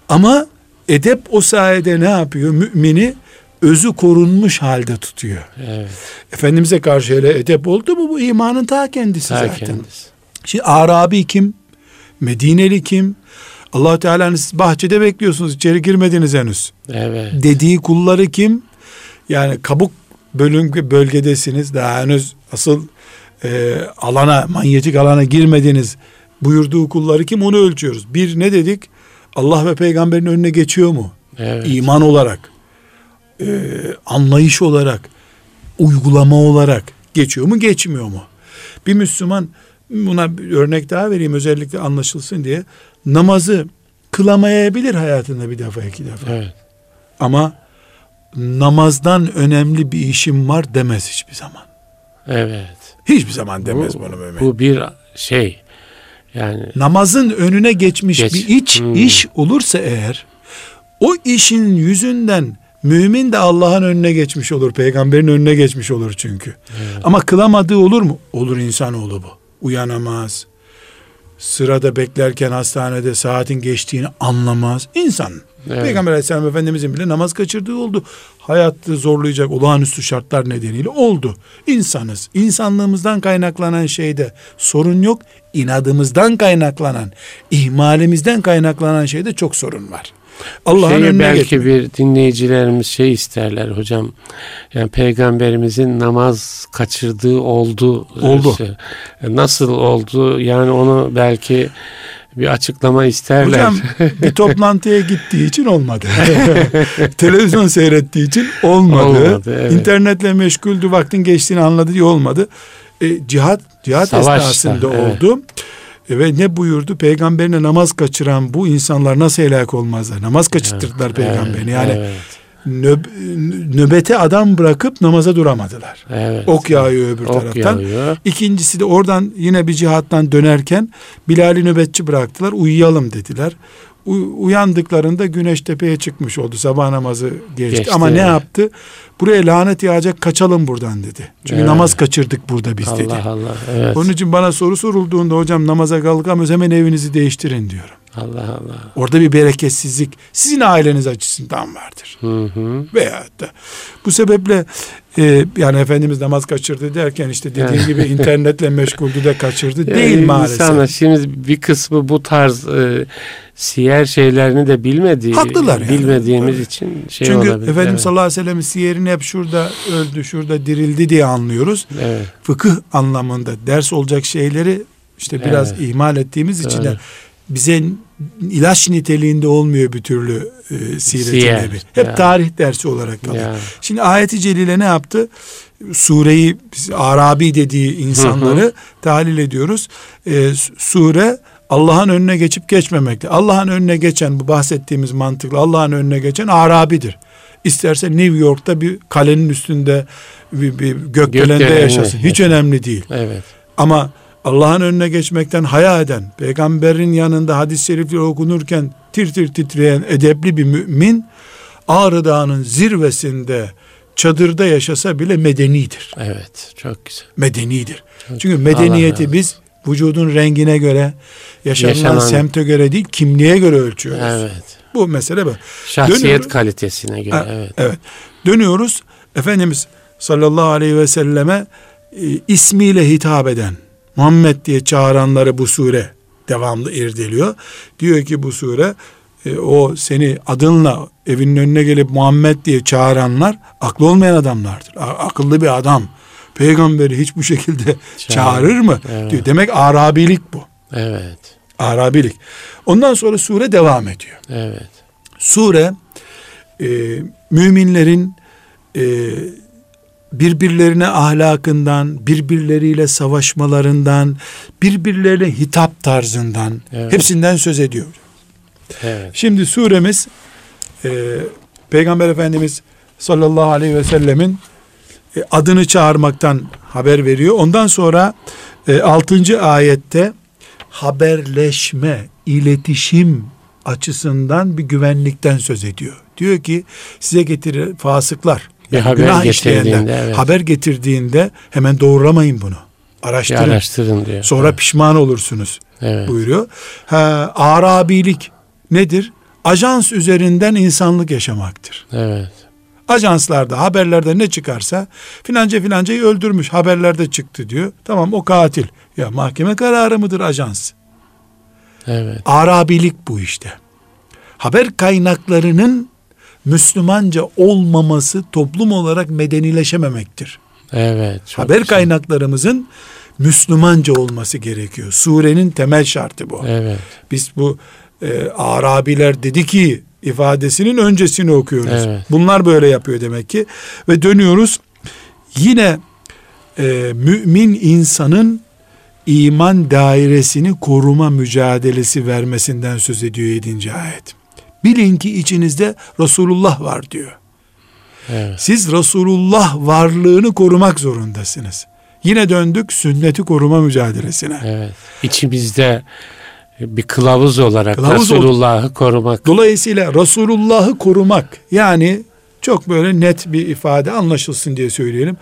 Ama edep o sayede ne yapıyor? Mümini özü korunmuş halde tutuyor. Evet. Efendimiz'e karşı hele edep oldu mu bu imanın ta kendisi ta zaten. Kendisi. Şimdi Arabi kim? Medineli kim? allah Teala'nın siz bahçede bekliyorsunuz içeri girmediniz henüz. Evet. Dediği kulları kim? Yani kabuk bölüm bölgedesiniz daha henüz asıl e, alana manyetik alana girmediniz buyurduğu kulları kim onu ölçüyoruz. Bir ne dedik? Allah ve peygamberin önüne geçiyor mu? Evet. İman olarak, e, anlayış olarak, uygulama olarak geçiyor mu geçmiyor mu? Bir Müslüman buna bir örnek daha vereyim özellikle anlaşılsın diye namazı kılamayabilir hayatında bir defa iki defa. Evet. Ama namazdan önemli bir işim var demez hiçbir zaman. Evet. Hiçbir zaman demez bu, bunu mümin. Bu bir şey yani namazın önüne geçmiş Geç. bir iç hmm. iş olursa eğer o işin yüzünden mümin de Allah'ın önüne geçmiş olur. Peygamberin önüne geçmiş olur çünkü. Evet. Ama kılamadığı olur mu? Olur insanoğlu bu. Uyanamaz. Sırada beklerken hastanede saatin geçtiğini anlamaz. İnsan. Evet. Peygamber aleyhisselam efendimizin bile namaz kaçırdığı oldu. Hayatı zorlayacak olağanüstü şartlar nedeniyle oldu. İnsanız. İnsanlığımızdan kaynaklanan şeyde sorun yok. İnadımızdan kaynaklanan, ihmalimizden kaynaklanan şeyde çok sorun var. Allah'ın önüne belki geçmiyor. bir dinleyicilerimiz şey isterler hocam. Yani peygamberimizin namaz kaçırdığı oldu. Oldu. Nasıl oldu? Yani onu belki bir açıklama isterler. Hocam bir toplantıya gittiği için olmadı. Televizyon seyrettiği için olmadı. olmadı evet. İnternetle meşguldü vaktin geçtiğini anladı diye olmadı. E, cihat cihat Savaşta, esnasında evet. oldu. E, ve ne buyurdu? Peygamberine namaz kaçıran bu insanlar nasıl helak olmazlar? Namaz kaçırtırdılar evet, peygamberini. Yani evet nöb nöbete adam bırakıp namaza duramadılar. Evet. Ok yağıyor öbür ok taraftan. Yağıyor. İkincisi de oradan yine bir cihattan dönerken Bilal'i nöbetçi bıraktılar. Uyuyalım dediler. U- uyandıklarında güneş tepeye çıkmış oldu. Sabah namazı geçti. geçti Ama ne yaptı? Buraya lanet yağacak kaçalım buradan dedi. Çünkü evet. namaz kaçırdık burada biz Allah dedi. Allah Allah. Evet. Onun için bana soru sorulduğunda hocam namaza kalkamıyoruz hemen evinizi değiştirin diyorum. Allah Allah. Orada bir bereketsizlik sizin aileniz açısından vardır. Hı hı. Veyahut da bu sebeple e, yani Efendimiz namaz kaçırdı derken işte dediğim gibi internetle meşguldü de kaçırdı yani değil maalesef. İnsanlar şimdi bir kısmı bu tarz e, siyer şeylerini de bilmediği, Haklılar yani. bilmediğimiz evet. için şey Çünkü olabilir. Efendimiz evet. sallallahu aleyhi ve sellem siyerini hep şurada öldü, şurada dirildi diye anlıyoruz. Evet. Fıkıh anlamında ders olacak şeyleri işte biraz evet. ihmal ettiğimiz için de bize ilaç niteliğinde olmuyor bir türlü e, siret nebi. Hep ya. tarih dersi olarak kalıyor. Ya. Şimdi ayeti celile ne yaptı? Sureyi Arabi dediği insanları hı hı. tahlil ediyoruz. E, sure Allah'ın önüne geçip geçmemekte. Allah'ın önüne geçen bu bahsettiğimiz mantıkla Allah'ın önüne geçen Arabidir. İsterse New York'ta bir kalenin üstünde bir, bir gökdelende yaşasın. Hiç önemli değil. Evet. Ama Allah'ın önüne geçmekten haya eden, peygamberin yanında hadis-i şerifleri okunurken tir tir titreyen edepli bir mümin, Ağrı Dağı'nın zirvesinde çadırda yaşasa bile medenidir. Evet, çok güzel. Medenidir. Çok Çünkü medeniyeti Allah biz vücudun rengine göre, yaşanılan Yaşanan... semte göre değil, kimliğe göre ölçüyoruz. Evet. Bu mesele bu. Şahsiyet Dönüyoruz. kalitesine göre. Ha, evet. Evet. Dönüyoruz. Efendimiz sallallahu aleyhi ve selleme e, ismiyle hitap eden, Muhammed diye çağıranları bu sure devamlı irdeliyor. Diyor ki bu sure e, o seni adınla evinin önüne gelip Muhammed diye çağıranlar aklı olmayan adamlardır. A- akıllı bir adam peygamberi hiç bu şekilde Çağırır. çağırır mı? Evet. diyor. Demek Arabilik bu. Evet. Arabilik. Ondan sonra sure devam ediyor. Evet. Sure e, müminlerin e, birbirlerine ahlakından, birbirleriyle savaşmalarından, birbirlerine hitap tarzından Evet. hepsinden söz ediyor. Evet. Şimdi suremiz e, Peygamber Efendimiz sallallahu aleyhi ve sellemin e, adını çağırmaktan haber veriyor. Ondan sonra e, 6. ayette haberleşme, iletişim açısından bir güvenlikten söz ediyor. Diyor ki size getirir fasıklar. Bir haber günah getirdiğinde, evet. haber getirdiğinde hemen doğrulamayın bunu. Bir Araştırın. araştırın diyor. Sonra pişman olursunuz evet. buyuruyor. Ha, Arabilik nedir? Ajans üzerinden insanlık yaşamaktır. Evet. Ajanslarda, haberlerde ne çıkarsa filanca filancayı öldürmüş haberlerde çıktı diyor. Tamam o katil. Ya mahkeme kararı mıdır ajans? Evet. Arabilik bu işte. Haber kaynaklarının Müslümanca olmaması toplum olarak medenileşememektir. Evet. haber güzel. kaynaklarımızın Müslümanca olması gerekiyor. Surenin temel şartı bu. Evet. Biz bu e, Arabiler dedi ki ifadesinin öncesini okuyoruz. Evet. Bunlar böyle yapıyor demek ki. Ve dönüyoruz yine e, mümin insanın iman dairesini koruma mücadelesi vermesinden söz ediyor 7. ayet. Bilin ki içinizde Resulullah var diyor. Evet. Siz Resulullah varlığını korumak zorundasınız. Yine döndük sünneti koruma mücadelesine. Evet. İçimizde bir kılavuz olarak Resulullah'ı korumak. Dolayısıyla Resulullah'ı korumak yani çok böyle net bir ifade anlaşılsın diye söyleyelim.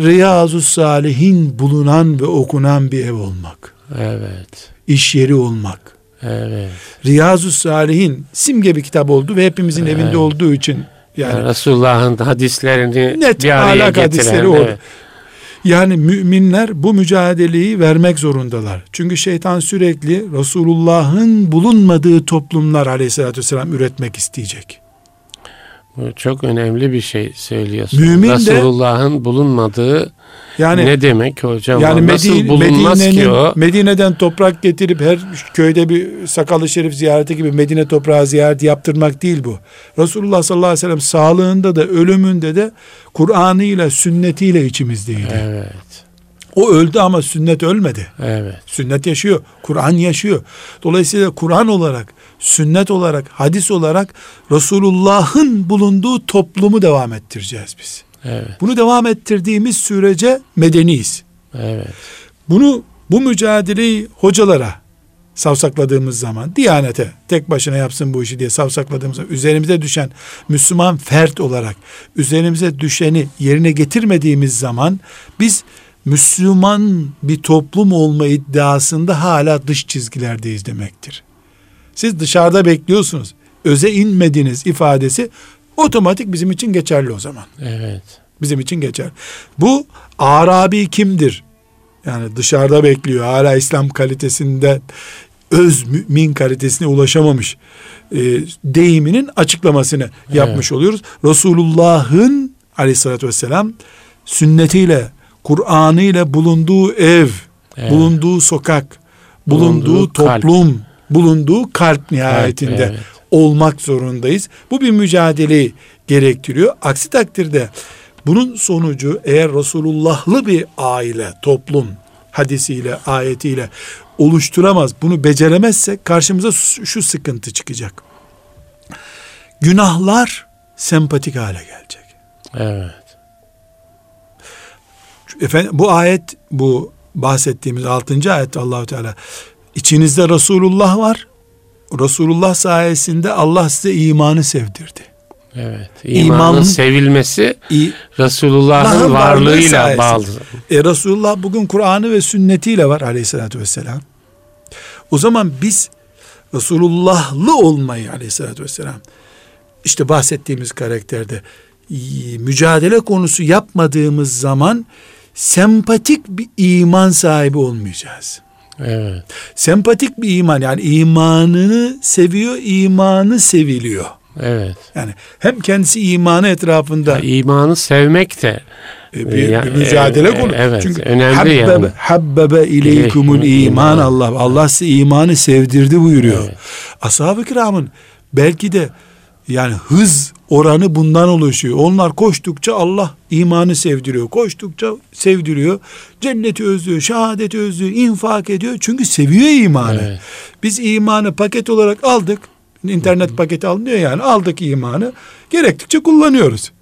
Riyazu Salihin bulunan ve okunan bir ev olmak. Evet. iş yeri olmak. Evet. Riyazu Salihin simge bir kitap oldu ve hepimizin evinde olduğu için yani Yani Resulullah'ın hadislerini Net bir araya ahlak getiren. hadisleri orada. evet. Yani müminler bu mücadeleyi vermek zorundalar. Çünkü şeytan sürekli Resulullah'ın bulunmadığı toplumlar aleyhissalatü vesselam üretmek isteyecek. Çok önemli bir şey söylüyorsun. Mümin Resulullah'ın bulunmadığı Yani ne demek hocam? yani Medine, bulunmaz ki o? Medine'den toprak getirip her köyde bir sakalı şerif ziyareti gibi Medine toprağı ziyareti yaptırmak değil bu. Resulullah sallallahu aleyhi ve sellem sağlığında da ölümünde de Kur'an'ıyla sünnetiyle içimizdeydi. Evet. O öldü ama sünnet ölmedi. Evet. Sünnet yaşıyor. Kur'an yaşıyor. Dolayısıyla Kur'an olarak, sünnet olarak, hadis olarak Resulullah'ın bulunduğu toplumu devam ettireceğiz biz. Evet. Bunu devam ettirdiğimiz sürece medeniyiz. Evet. Bunu bu mücadeleyi hocalara savsakladığımız zaman, Diyanete tek başına yapsın bu işi diye savsakladığımız zaman, üzerimize düşen Müslüman fert olarak üzerimize düşeni yerine getirmediğimiz zaman biz Müslüman bir toplum olma iddiasında hala dış çizgilerdeyiz demektir. Siz dışarıda bekliyorsunuz. Öze inmediniz ifadesi otomatik bizim için geçerli o zaman Evet. bizim için geçer. Bu Arabi kimdir? Yani dışarıda bekliyor. Hala İslam kalitesinde öz mümin kalitesine ulaşamamış e, deyiminin açıklamasını yapmış oluyoruz. Resulullah'ın aleyhissalatü vesselam sünnetiyle, Kur'an'ı ile bulunduğu ev, Evet. bulunduğu sokak, bulunduğu, Bulunduğu kalp. Bulunduğu kalp nihayetinde evet. olmak zorundayız. Bu bir mücadeleyi gerektiriyor. Aksi takdirde bunun sonucu eğer Resulullahlı bir aile, toplum hadisiyle, ayetiyle oluşturamaz, bunu beceremezse karşımıza şu sıkıntı çıkacak. Günahlar sempatik hale gelecek. Evet. Efendim bu ayet bu bahsettiğimiz 6. ayette Allahu Teala içinizde Resulullah var. Resulullah sayesinde Allah size imanı sevdirdi. Evet. İmanın İmanın- sevilmesi İ- Resulullah'ın varlığı varlığıyla bağlı. E, Resulullah bugün Kur'an'ı ve sünnetiyle var aleyhissalatü vesselam. O zaman biz Resulullahlı olmayı aleyhissalatü vesselam işte bahsettiğimiz karakterde mücadele konusu yapmadığımız zaman sempatik bir iman sahibi olmayacağız. Evet. Sempatik bir iman yani imanını seviyor, imanı seviliyor. Evet. Yani hem kendisi imanı etrafında Ya, imanı sevmek de e, bir, Ya, bir mücadele e, konu. evet, Çünkü önemli habbebe, yani. habbebe ileykumul iman. Allah. Allah size imanı sevdirdi buyuruyor. Evet. Ashab-ı kiramın belki de yani hız oranı bundan oluşuyor. Onlar koştukça Allah imanı sevdiriyor. Koştukça sevdiriyor. Cenneti özlüyor, şehadeti özlüyor, infak ediyor. Çünkü seviyor imanı. Evet. Biz imanı paket olarak aldık. İnternet paketi alınıyor yani. Aldık imanı. Gerektikçe kullanıyoruz.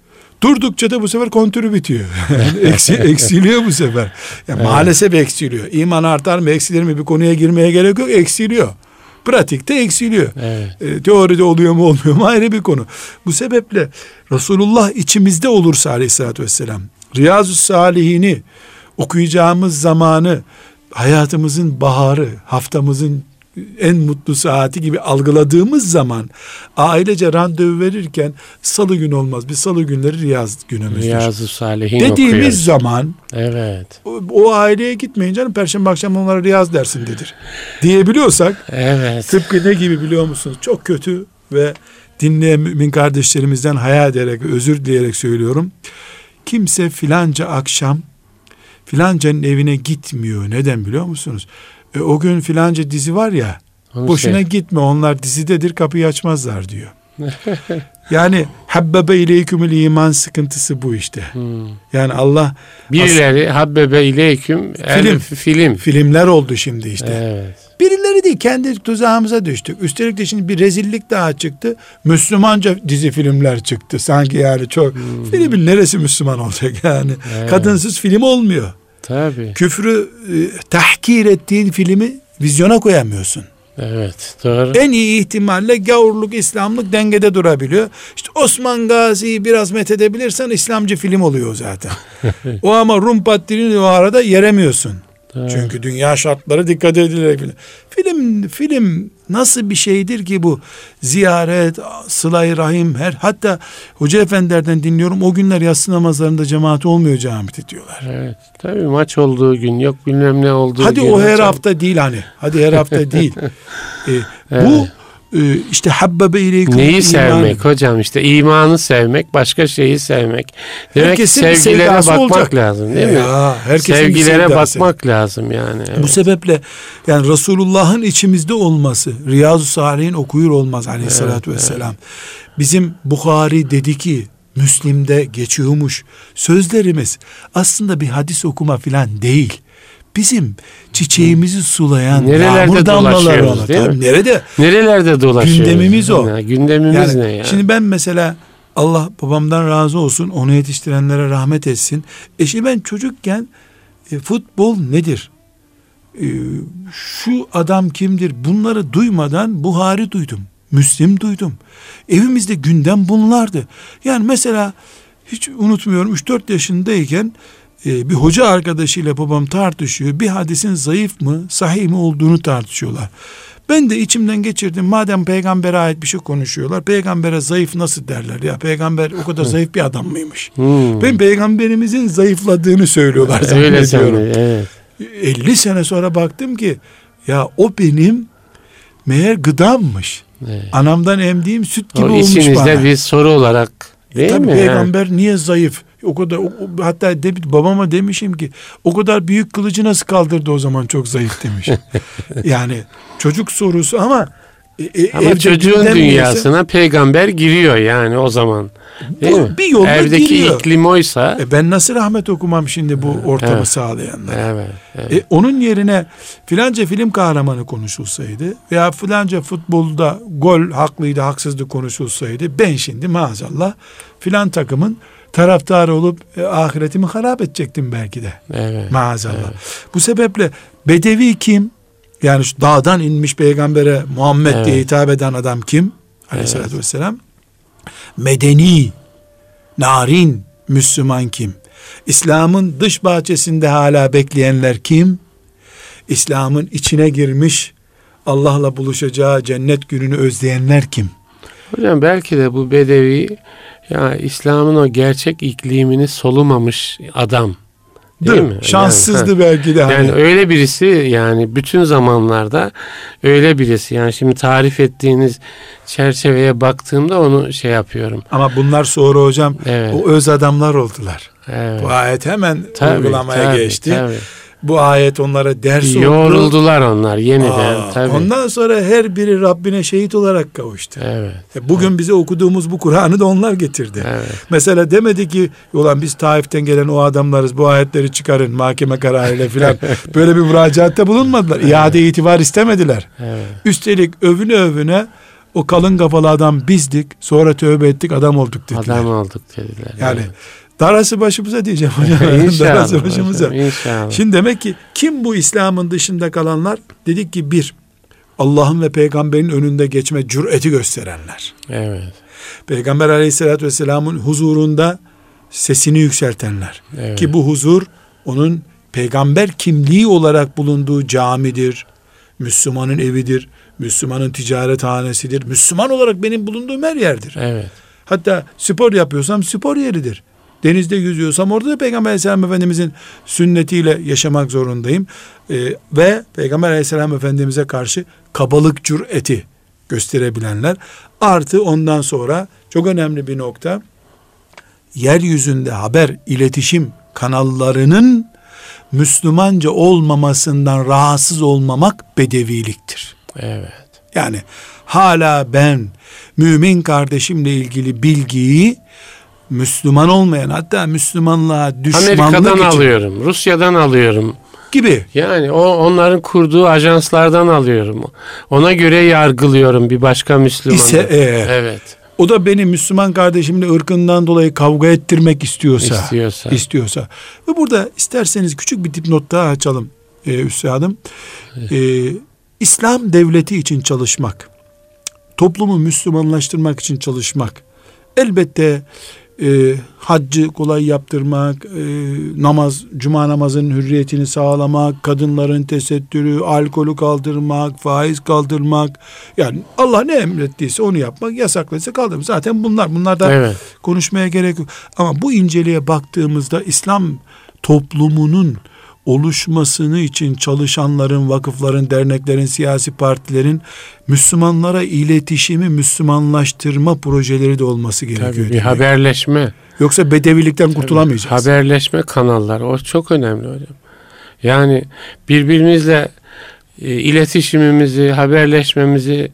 Durdukça da bu sefer kontürü bitiyor. Eksi, eksiliyor bu sefer. Yani Maalesef eksiliyor. İman artar mı eksilir mi bir konuya girmeye gerek yok. Eksiliyor. Pratikte eksiliyor. Evet. E, teoride oluyor mu olmuyor mu ayrı bir konu. Bu sebeple Resulullah içimizde olursa aleyhissalatü vesselam Riyazu Salihini okuyacağımız zamanı hayatımızın baharı, haftamızın en mutlu saati gibi algıladığımız zaman ailece randevu verirken salı gün olmaz. Biz salı günleri riyaz günümüzdür. Riyazu Salihin Dediğimiz okuyoruz. zaman Evet. o, o aileye gitmeyin canım perşembe akşam onlara riyaz dersindedir diyebiliyorsak Evet. Tıpkı ne gibi biliyor musunuz? Çok kötü ve dinleyen mümin kardeşlerimizden hayal ederek, özür dileyerek söylüyorum. Kimse filanca akşam filancanın evine gitmiyor. Neden biliyor musunuz? E, o gün filanca dizi var ya, Onu boşuna sev- gitme onlar dizidedir kapıyı açmazlar diyor. yani habbebe ileykümül iman sıkıntısı bu işte. Hmm. Yani Allah Birileri Habbebe İleyküm Film. film. filmler oldu şimdi işte. Evet. Birileri değil kendi tuzağımıza düştük. Üstelik de şimdi bir rezillik daha çıktı. Müslümanca dizi filmler çıktı. Sanki yani çok filmin neresi Müslüman olacak yani. Evet. Kadınsız film olmuyor. Tabii. Küfrü e, tahkir ettiğin filmi vizyona koyamıyorsun. Evet. Doğru. En iyi ihtimalle gavurluk, İslamlık dengede durabiliyor. İşte Osman Gazi'yi biraz methedebilirsen İslamcı film oluyor zaten. o ama Rum patrini o arada yeremiyorsun. Çünkü dünya şartları dikkat edilerek film. Film film nasıl bir şeydir ki bu ziyaret, sıla rahim her hatta hoca efendilerden dinliyorum o günler yatsı namazlarında cemaat olmuyor camide diyorlar. Evet. Tabii maç olduğu gün yok bilmem ne olduğu Hadi gün. o her hafta değil hani. Hadi her hafta değil. Ee, Evet. Bu işte habbebe ileykum Neyi iman. sevmek hocam işte imanı sevmek başka şeyi sevmek. Demek Herkesin sevgilere bakmak olacak. lazım değil mi? Ya, Sevgilere bakmak lazım yani. Bu Evet. sebeple yani Resulullah'ın içimizde olması, Riyazu Salih'in okuyur olmaz aleyhissalatü vesselam. Bizim Bukhari dedi ki, Müslim'de geçiyormuş sözlerimiz aslında bir hadis okuma filan değil. Bizim çiçeğimizi sulayan Nerelerde yağmur damlaları dolaşıyoruz, değil mi? Nerede? Nerelerde dolaşıyoruz? Gündemimiz o. Ya, gündemimiz Yani ne ya? Şimdi ben mesela Allah babamdan razı olsun, onu yetiştirenlere rahmet etsin. E şimdi ben çocukken e, futbol nedir? E, şu adam kimdir? Bunları duymadan Buhari duydum. Müslim duydum. Evimizde gündem bunlardı. Yani mesela hiç unutmuyorum 3-4 yaşındayken e, bir hoca arkadaşıyla babam tartışıyor. Bir hadisin zayıf mı, sahih mi olduğunu tartışıyorlar. Ben de içimden geçirdim. Madem peygambere ait bir şey konuşuyorlar. Peygambere zayıf nasıl derler ya? Peygamber o kadar zayıf bir adam mıymış? Hmm. Ben peygamberimizin zayıfladığını söylüyorlar Öyle zannediyorum. sanıyor. Evet. 50 sene sonra baktım ki ya o benim meğer gıdammış. Evet. Anamdan emdiğim süt gibi O olmuş içinizde bana. bir soru olarak değil Tabii mi? peygamber niye zayıf? O kadar o- hatta de, babama demişim ki o kadar büyük kılıcı nasıl kaldırdı o zaman çok zayıf demiş. yani çocuk sorusu ama e, e, Ama çocuğun dünyasına peygamber giriyor yani o zaman. Değil Bu mi? bir yolla Evdeki giriyor. iklim oysa. e, ben nasıl rahmet okumam şimdi bu ortamı Evet. sağlayanlara? Evet. evet. E, onun yerine filanca film kahramanı konuşulsaydı veya filanca futbolda gol haklıydı haksızdı konuşulsaydı ben şimdi maazallah filan takımın taraftarı olup e, ahiretimi harap edecektim belki de evet. maazallah. Bu sebeple bedevi kim? Yani şu dağdan inmiş peygambere Muhammed diye Evet. hitap eden adam kim? Aleyhissalatü vesselam. Medeni, narin Müslüman kim? İslam'ın dış bahçesinde hala bekleyenler kim? İslam'ın içine girmiş Allah'la buluşacağı cennet gününü özleyenler kim? Hocam belki de bu bedevi ya İslam'ın o gerçek iklimini solumamış adam Değil mi? Şanssızdı yani, belki de. Yani hani. öyle birisi yani bütün zamanlarda öyle birisi. Yani şimdi tarif ettiğiniz çerçeveye baktığımda onu şey yapıyorum. Ama bunlar sonra hocam Evet. o öz adamlar oldular. Evet. Bu ayet hemen Tabii, uygulamaya tabii, geçti. tabii. Bu ayet onlara ders oldu. Yoruldular onlar yeniden. Aa, tabii. Ondan sonra her biri Rabbine şehit olarak kavuştu. Evet. E, Bugün bize okuduğumuz bu Kur'an'ı da onlar getirdi. Evet. Mesela demedi ki ulan biz Taif'ten gelen o adamlarız bu ayetleri çıkarın mahkeme kararıyla filan. Böyle bir müracaatte bulunmadılar. İade itibar istemediler. Evet. Üstelik övüne övüne o kalın kafalı adam bizdik sonra tövbe ettik adam olduk dediler. Adam olduk dediler. yani evet. Darası başımıza diyeceğim hocam. İnşallah darası başımıza. hocam, inşallah. Şimdi demek ki kim bu İslam'ın dışında kalanlar? Dedik ki bir Allah'ın ve peygamberin önünde geçme cüreti gösterenler. evet. Peygamber aleyhissalatü vesselamın huzurunda sesini yükseltenler. Evet. Ki bu huzur onun peygamber kimliği olarak bulunduğu camidir. Müslümanın evidir. Müslümanın ticarethanesidir. Müslüman olarak benim bulunduğum her yerdir. Evet. Hatta spor yapıyorsam spor yeridir. Denizde yüzüyorsam orada da Peygamber Aleyhisselam Efendimizin sünnetiyle yaşamak zorundayım. Ee, ve Peygamber Aleyhisselam Efendimiz'e karşı kabalık cüreti gösterebilenler. Artı ondan sonra çok önemli bir nokta. Yeryüzünde haber, iletişim kanallarının Müslümanca olmamasından rahatsız olmamak bedeviliktir. Evet. Yani hala ben mümin kardeşimle ilgili bilgiyi Müslüman olmayan hatta Müslümanlığa düşmanlık Amerika'dan için alıyorum, Rusya'dan alıyorum. gibi. Yani o onların kurduğu ajanslardan alıyorum. Ona göre yargılıyorum bir başka Müslümanı. İse eğer evet. o da beni Müslüman kardeşimle ırkından dolayı kavga ettirmek istiyorsa İstiyorsa. istiyorsa. Ve burada isterseniz küçük bir dipnot daha açalım e, üstadım. E, İslam devleti için çalışmak, toplumu Müslümanlaştırmak için çalışmak, elbette e, haccı kolay yaptırmak, e, namaz, cuma namazının hürriyetini sağlamak, kadınların tesettürü, alkolü kaldırmak, faiz kaldırmak, yani Allah ne emrettiyse onu yapmak, yasakladıysa kaldırmak. Zaten bunlar, bunlardan Evet. konuşmaya gerek yok. Ama bu inceliğe baktığımızda İslam toplumunun oluşmasını için çalışanların, vakıfların, derneklerin, siyasi partilerin Müslümanlara iletişimi, Müslümanlaştırma projeleri de olması gerekiyor. Tabii bir demek. haberleşme. Yoksa bedevilikten kurtulamayacağız. Haberleşme kanalları o çok önemli hocam. Yani birbirimizle e, iletişimimizi, haberleşmemizi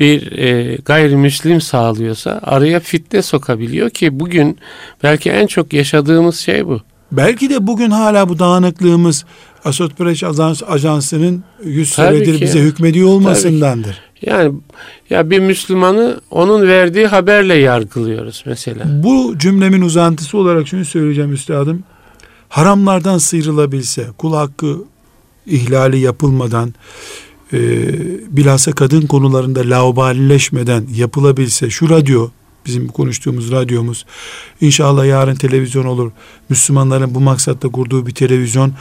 bir e, gayrimüslim sağlıyorsa araya fitne sokabiliyor ki bugün belki en çok yaşadığımız şey bu. Belki de bugün hala bu dağınıklığımız Asot Ajans, Ajansı'nın 100 Tabii senedir ki. bize hükmediyor olmasındandır. Yani ya bir Müslümanı onun verdiği haberle yargılıyoruz mesela. Bu cümlemin uzantısı olarak şunu söyleyeceğim üstadım. Haramlardan sıyrılabilse, kul hakkı ihlali yapılmadan, e, bilhassa kadın konularında laubalileşmeden yapılabilse, şu radyo, bizim konuştuğumuz radyomuz, inşallah yarın televizyon olur. Müslümanların bu maksatla kurduğu bir televizyon,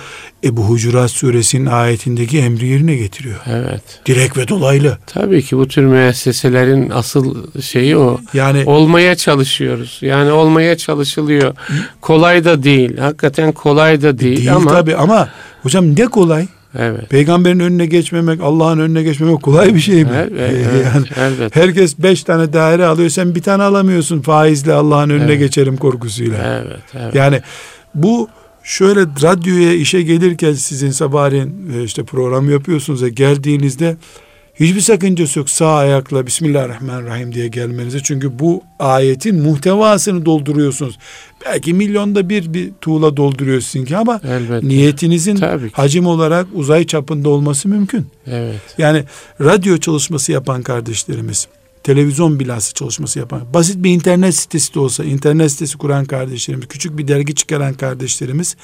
Ebu Hucurat suresinin ayetindeki emri yerine getiriyor. Evet. Direkt ve dolaylı. Tabii ki bu tür müesseselerin asıl şeyi o. Yani Olmaya çalışıyoruz. Yani olmaya çalışılıyor. Kolay da değil. Hakikaten kolay da değil, değil ama tabii ama hocam ne kolay. Evet. Peygamberin önüne geçmemek, Allah'ın önüne geçmemek kolay bir şey mi? Evet, Ee, evet, yani elbet. herkes beş tane daire alıyor, sen bir tane alamıyorsun faizle Allah'ın önüne Evet. geçerim korkusuyla. Evet, evet. Yani bu şöyle radyoya işe gelirken sizin sabahleyin e, işte program yapıyorsunuz ya geldiğinizde hiçbir sakıncası yok sağ ayakla Bismillahirrahmanirrahim diye gelmenize. Çünkü bu ayetin muhtevasını dolduruyorsunuz. Belki milyonda bir bir tuğla dolduruyor sizinki ama Elbette. niyetinizin hacim olarak uzay çapında olması mümkün. Evet. Yani radyo çalışması yapan kardeşlerimiz, televizyon bilhassa çalışması yapan, basit bir internet sitesi de olsa, internet sitesi kuran kardeşlerimiz, küçük bir dergi çıkaran kardeşlerimiz,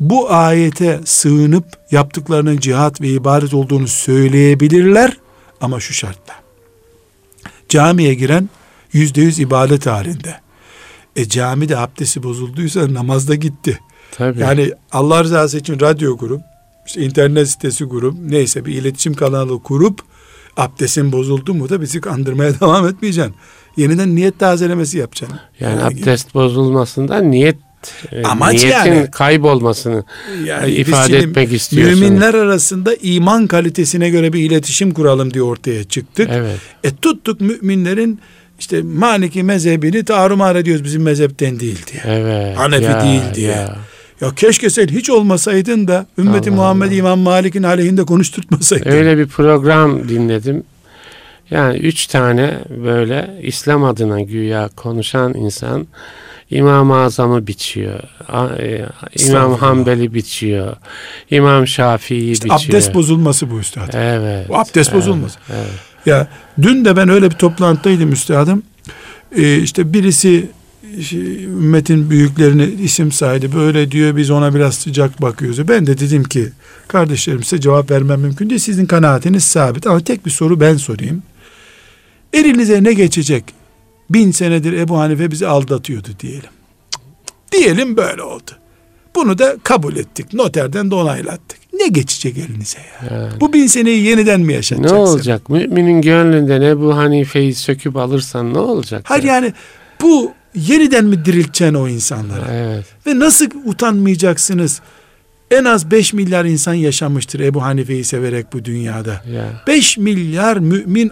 bu ayete sığınıp yaptıklarının cihat ve ibadet olduğunu söyleyebilirler ama şu şartla. Camiye giren yüzde yüz ibadet halinde. E camide abdesti bozulduysa namazda gitti. Tabii. Yani Allah rızası için radyo kurup, işte internet sitesi kurup, neyse bir iletişim kanalı kurup, abdestin bozuldu mu da bizi kandırmaya devam etmeyeceksin. Yeniden niyet tazelemesi yapacaksın. yani Yani abdest bozulmasından niyet Amaç niyetin yani. kaybolmasını Yani ifade etmek istiyorsunuz. Müminler arasında iman kalitesine göre bir iletişim kuralım diye ortaya çıktık. Evet. E tuttuk müminlerin işte Maliki mezhebini tarumar ediyoruz bizim mezhepten değil diye. Evet. Hanefi ya, değil diye. ya. Ya keşke sen hiç olmasaydın da ümmeti Allah Muhammed Allah. İmam Malik'in aleyhinde konuşturtmasaydın. Öyle bir program dinledim. Yani üç tane böyle İslam adına güya konuşan insan İmam-ı Azam'ı biçiyor. E, İmam. Hanbel'i biçiyor. İmam Şafii'yi İşte biçiyor. abdest bozulması bu üstad. Evet. Bu abdest evet, bozulması. Evet. Ya dün de ben öyle bir toplantıdaydım üstadım. Ee, işte birisi ümmetin büyüklerine isim saydı. Böyle diyor biz ona biraz sıcak bakıyoruz. Ben de dedim ki kardeşlerim size cevap vermem mümkün değil. Sizin kanaatiniz sabit. Ama tek bir soru ben sorayım. Elinize ne geçecek? Bin senedir Ebu Hanife bizi aldatıyordu diyelim. Diyelim böyle oldu. Bunu da kabul ettik. Noterden de onaylattık. Ne geçecek elinize ya? Yani. Bu bin seneyi yeniden mi Ne yaşatacaksın? olacak? Müminin gönlünden Ebu Hanife'yi söküp alırsan ne olacak? Hayır ya? yani bu yeniden mi dirilteceksin o insanları? Evet. Ve nasıl utanmayacaksınız? En az 5 milyar insan yaşamıştır Ebu Hanife'yi severek bu dünyada. Ya. 5 milyar mümin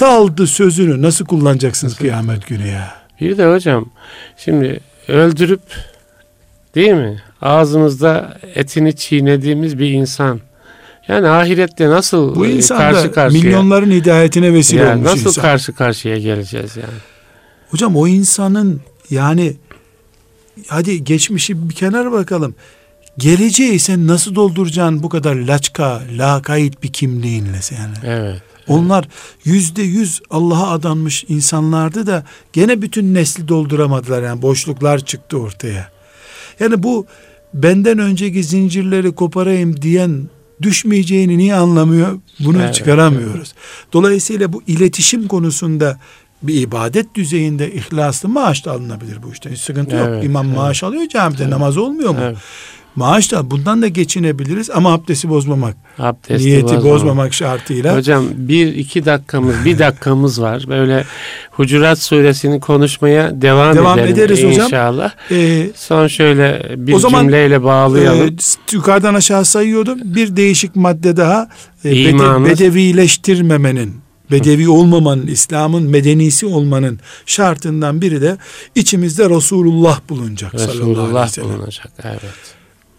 aptaldı sözünü nasıl kullanacaksınız kıyamet günü ya? Bir de hocam şimdi öldürüp değil mi? Ağzımızda etini çiğnediğimiz bir insan. Yani ahirette nasıl Bu e, insan karşı karşıya milyonların hidayetine vesile yani olmuş nasıl insan. karşı karşıya geleceğiz yani? Hocam o insanın yani hadi geçmişi bir kenara bakalım. Geleceği sen nasıl dolduracaksın bu kadar laçka, lakayt bir kimliğinle yani. Evet. Onlar yüzde yüz Allah'a adanmış insanlardı da gene bütün nesli dolduramadılar yani boşluklar çıktı ortaya. Yani bu benden önceki zincirleri koparayım diyen düşmeyeceğini niye anlamıyor? Bunu Evet, çıkaramıyoruz. Dolayısıyla bu iletişim konusunda bir ibadet düzeyinde ihlaslı maaş da alınabilir bu işte. Hiç sıkıntı yok. Evet, İmam evet. maaş alıyor camide namaz olmuyor mu? Evet. Maaş da bundan da geçinebiliriz ama abdesti bozmamak. Abdesti niyeti bozmamak. bozmamak şartıyla. Hocam bir iki dakikamız bir dakikamız var. Böyle Hucurat suresini konuşmaya devam, Devam edelim ederiz hocam. inşallah. Ee, Son şöyle bir O zaman, cümleyle bağlayalım. Ee, yukarıdan aşağı sayıyordum. Bir değişik madde daha. Ee, bede- bedevileştirmemenin, bedevi olmamanın, İslam'ın medenisi olmanın şartından biri de içimizde Resulullah bulunacak. Resulullah bulunacak. Evet.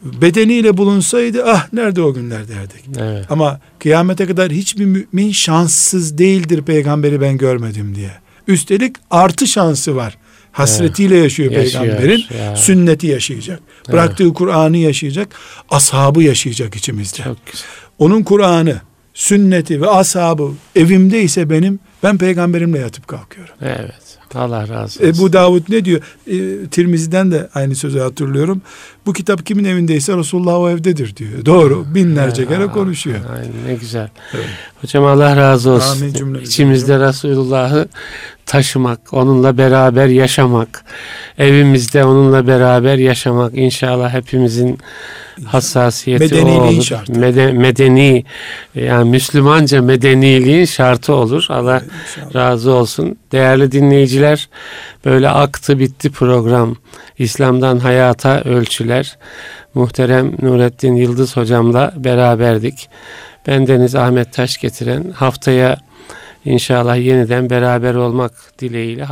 Bedeniyle bulunsaydı ah nerede o günler derdik. Evet. Ama kıyamete kadar hiçbir mümin şanssız değildir peygamberi ben görmedim diye. Üstelik artı şansı var. Hasretiyle yaşıyor, Yaşıyor, peygamberin. ya. Sünneti yaşayacak. Bıraktığı Kur'an'ı yaşayacak. Ashabı yaşayacak içimizde. Çok güzel. Onun Kur'an'ı, sünneti ve ashabı evimde benim ben peygamberimle yatıp kalkıyorum. Evet. Allah razı olsun. Ebu Davud ne diyor? E, Tirmizi'den de aynı sözü hatırlıyorum. Bu kitap kimin evindeyse Resulullah o evdedir diyor. Doğru. Binlerce kere konuşuyor. Aynen, ne güzel. Hocam Allah razı olsun. Amin cümlemize İçimizde Resulullah'ı taşımak, onunla beraber yaşamak, evimizde onunla beraber yaşamak inşallah hepimizin hassasiyeti o Medeniliğin olur. şartı. Mede- medeni yani Müslümanca medeniliğin şartı olur. Allah İnşallah. razı olsun. Değerli dinleyiciler böyle aktı bitti program. İslam'dan hayata ölçüler. Muhterem Nurettin Yıldız hocamla beraberdik. Bendeniz Ahmet Taş getiren haftaya inşallah yeniden beraber olmak dileğiyle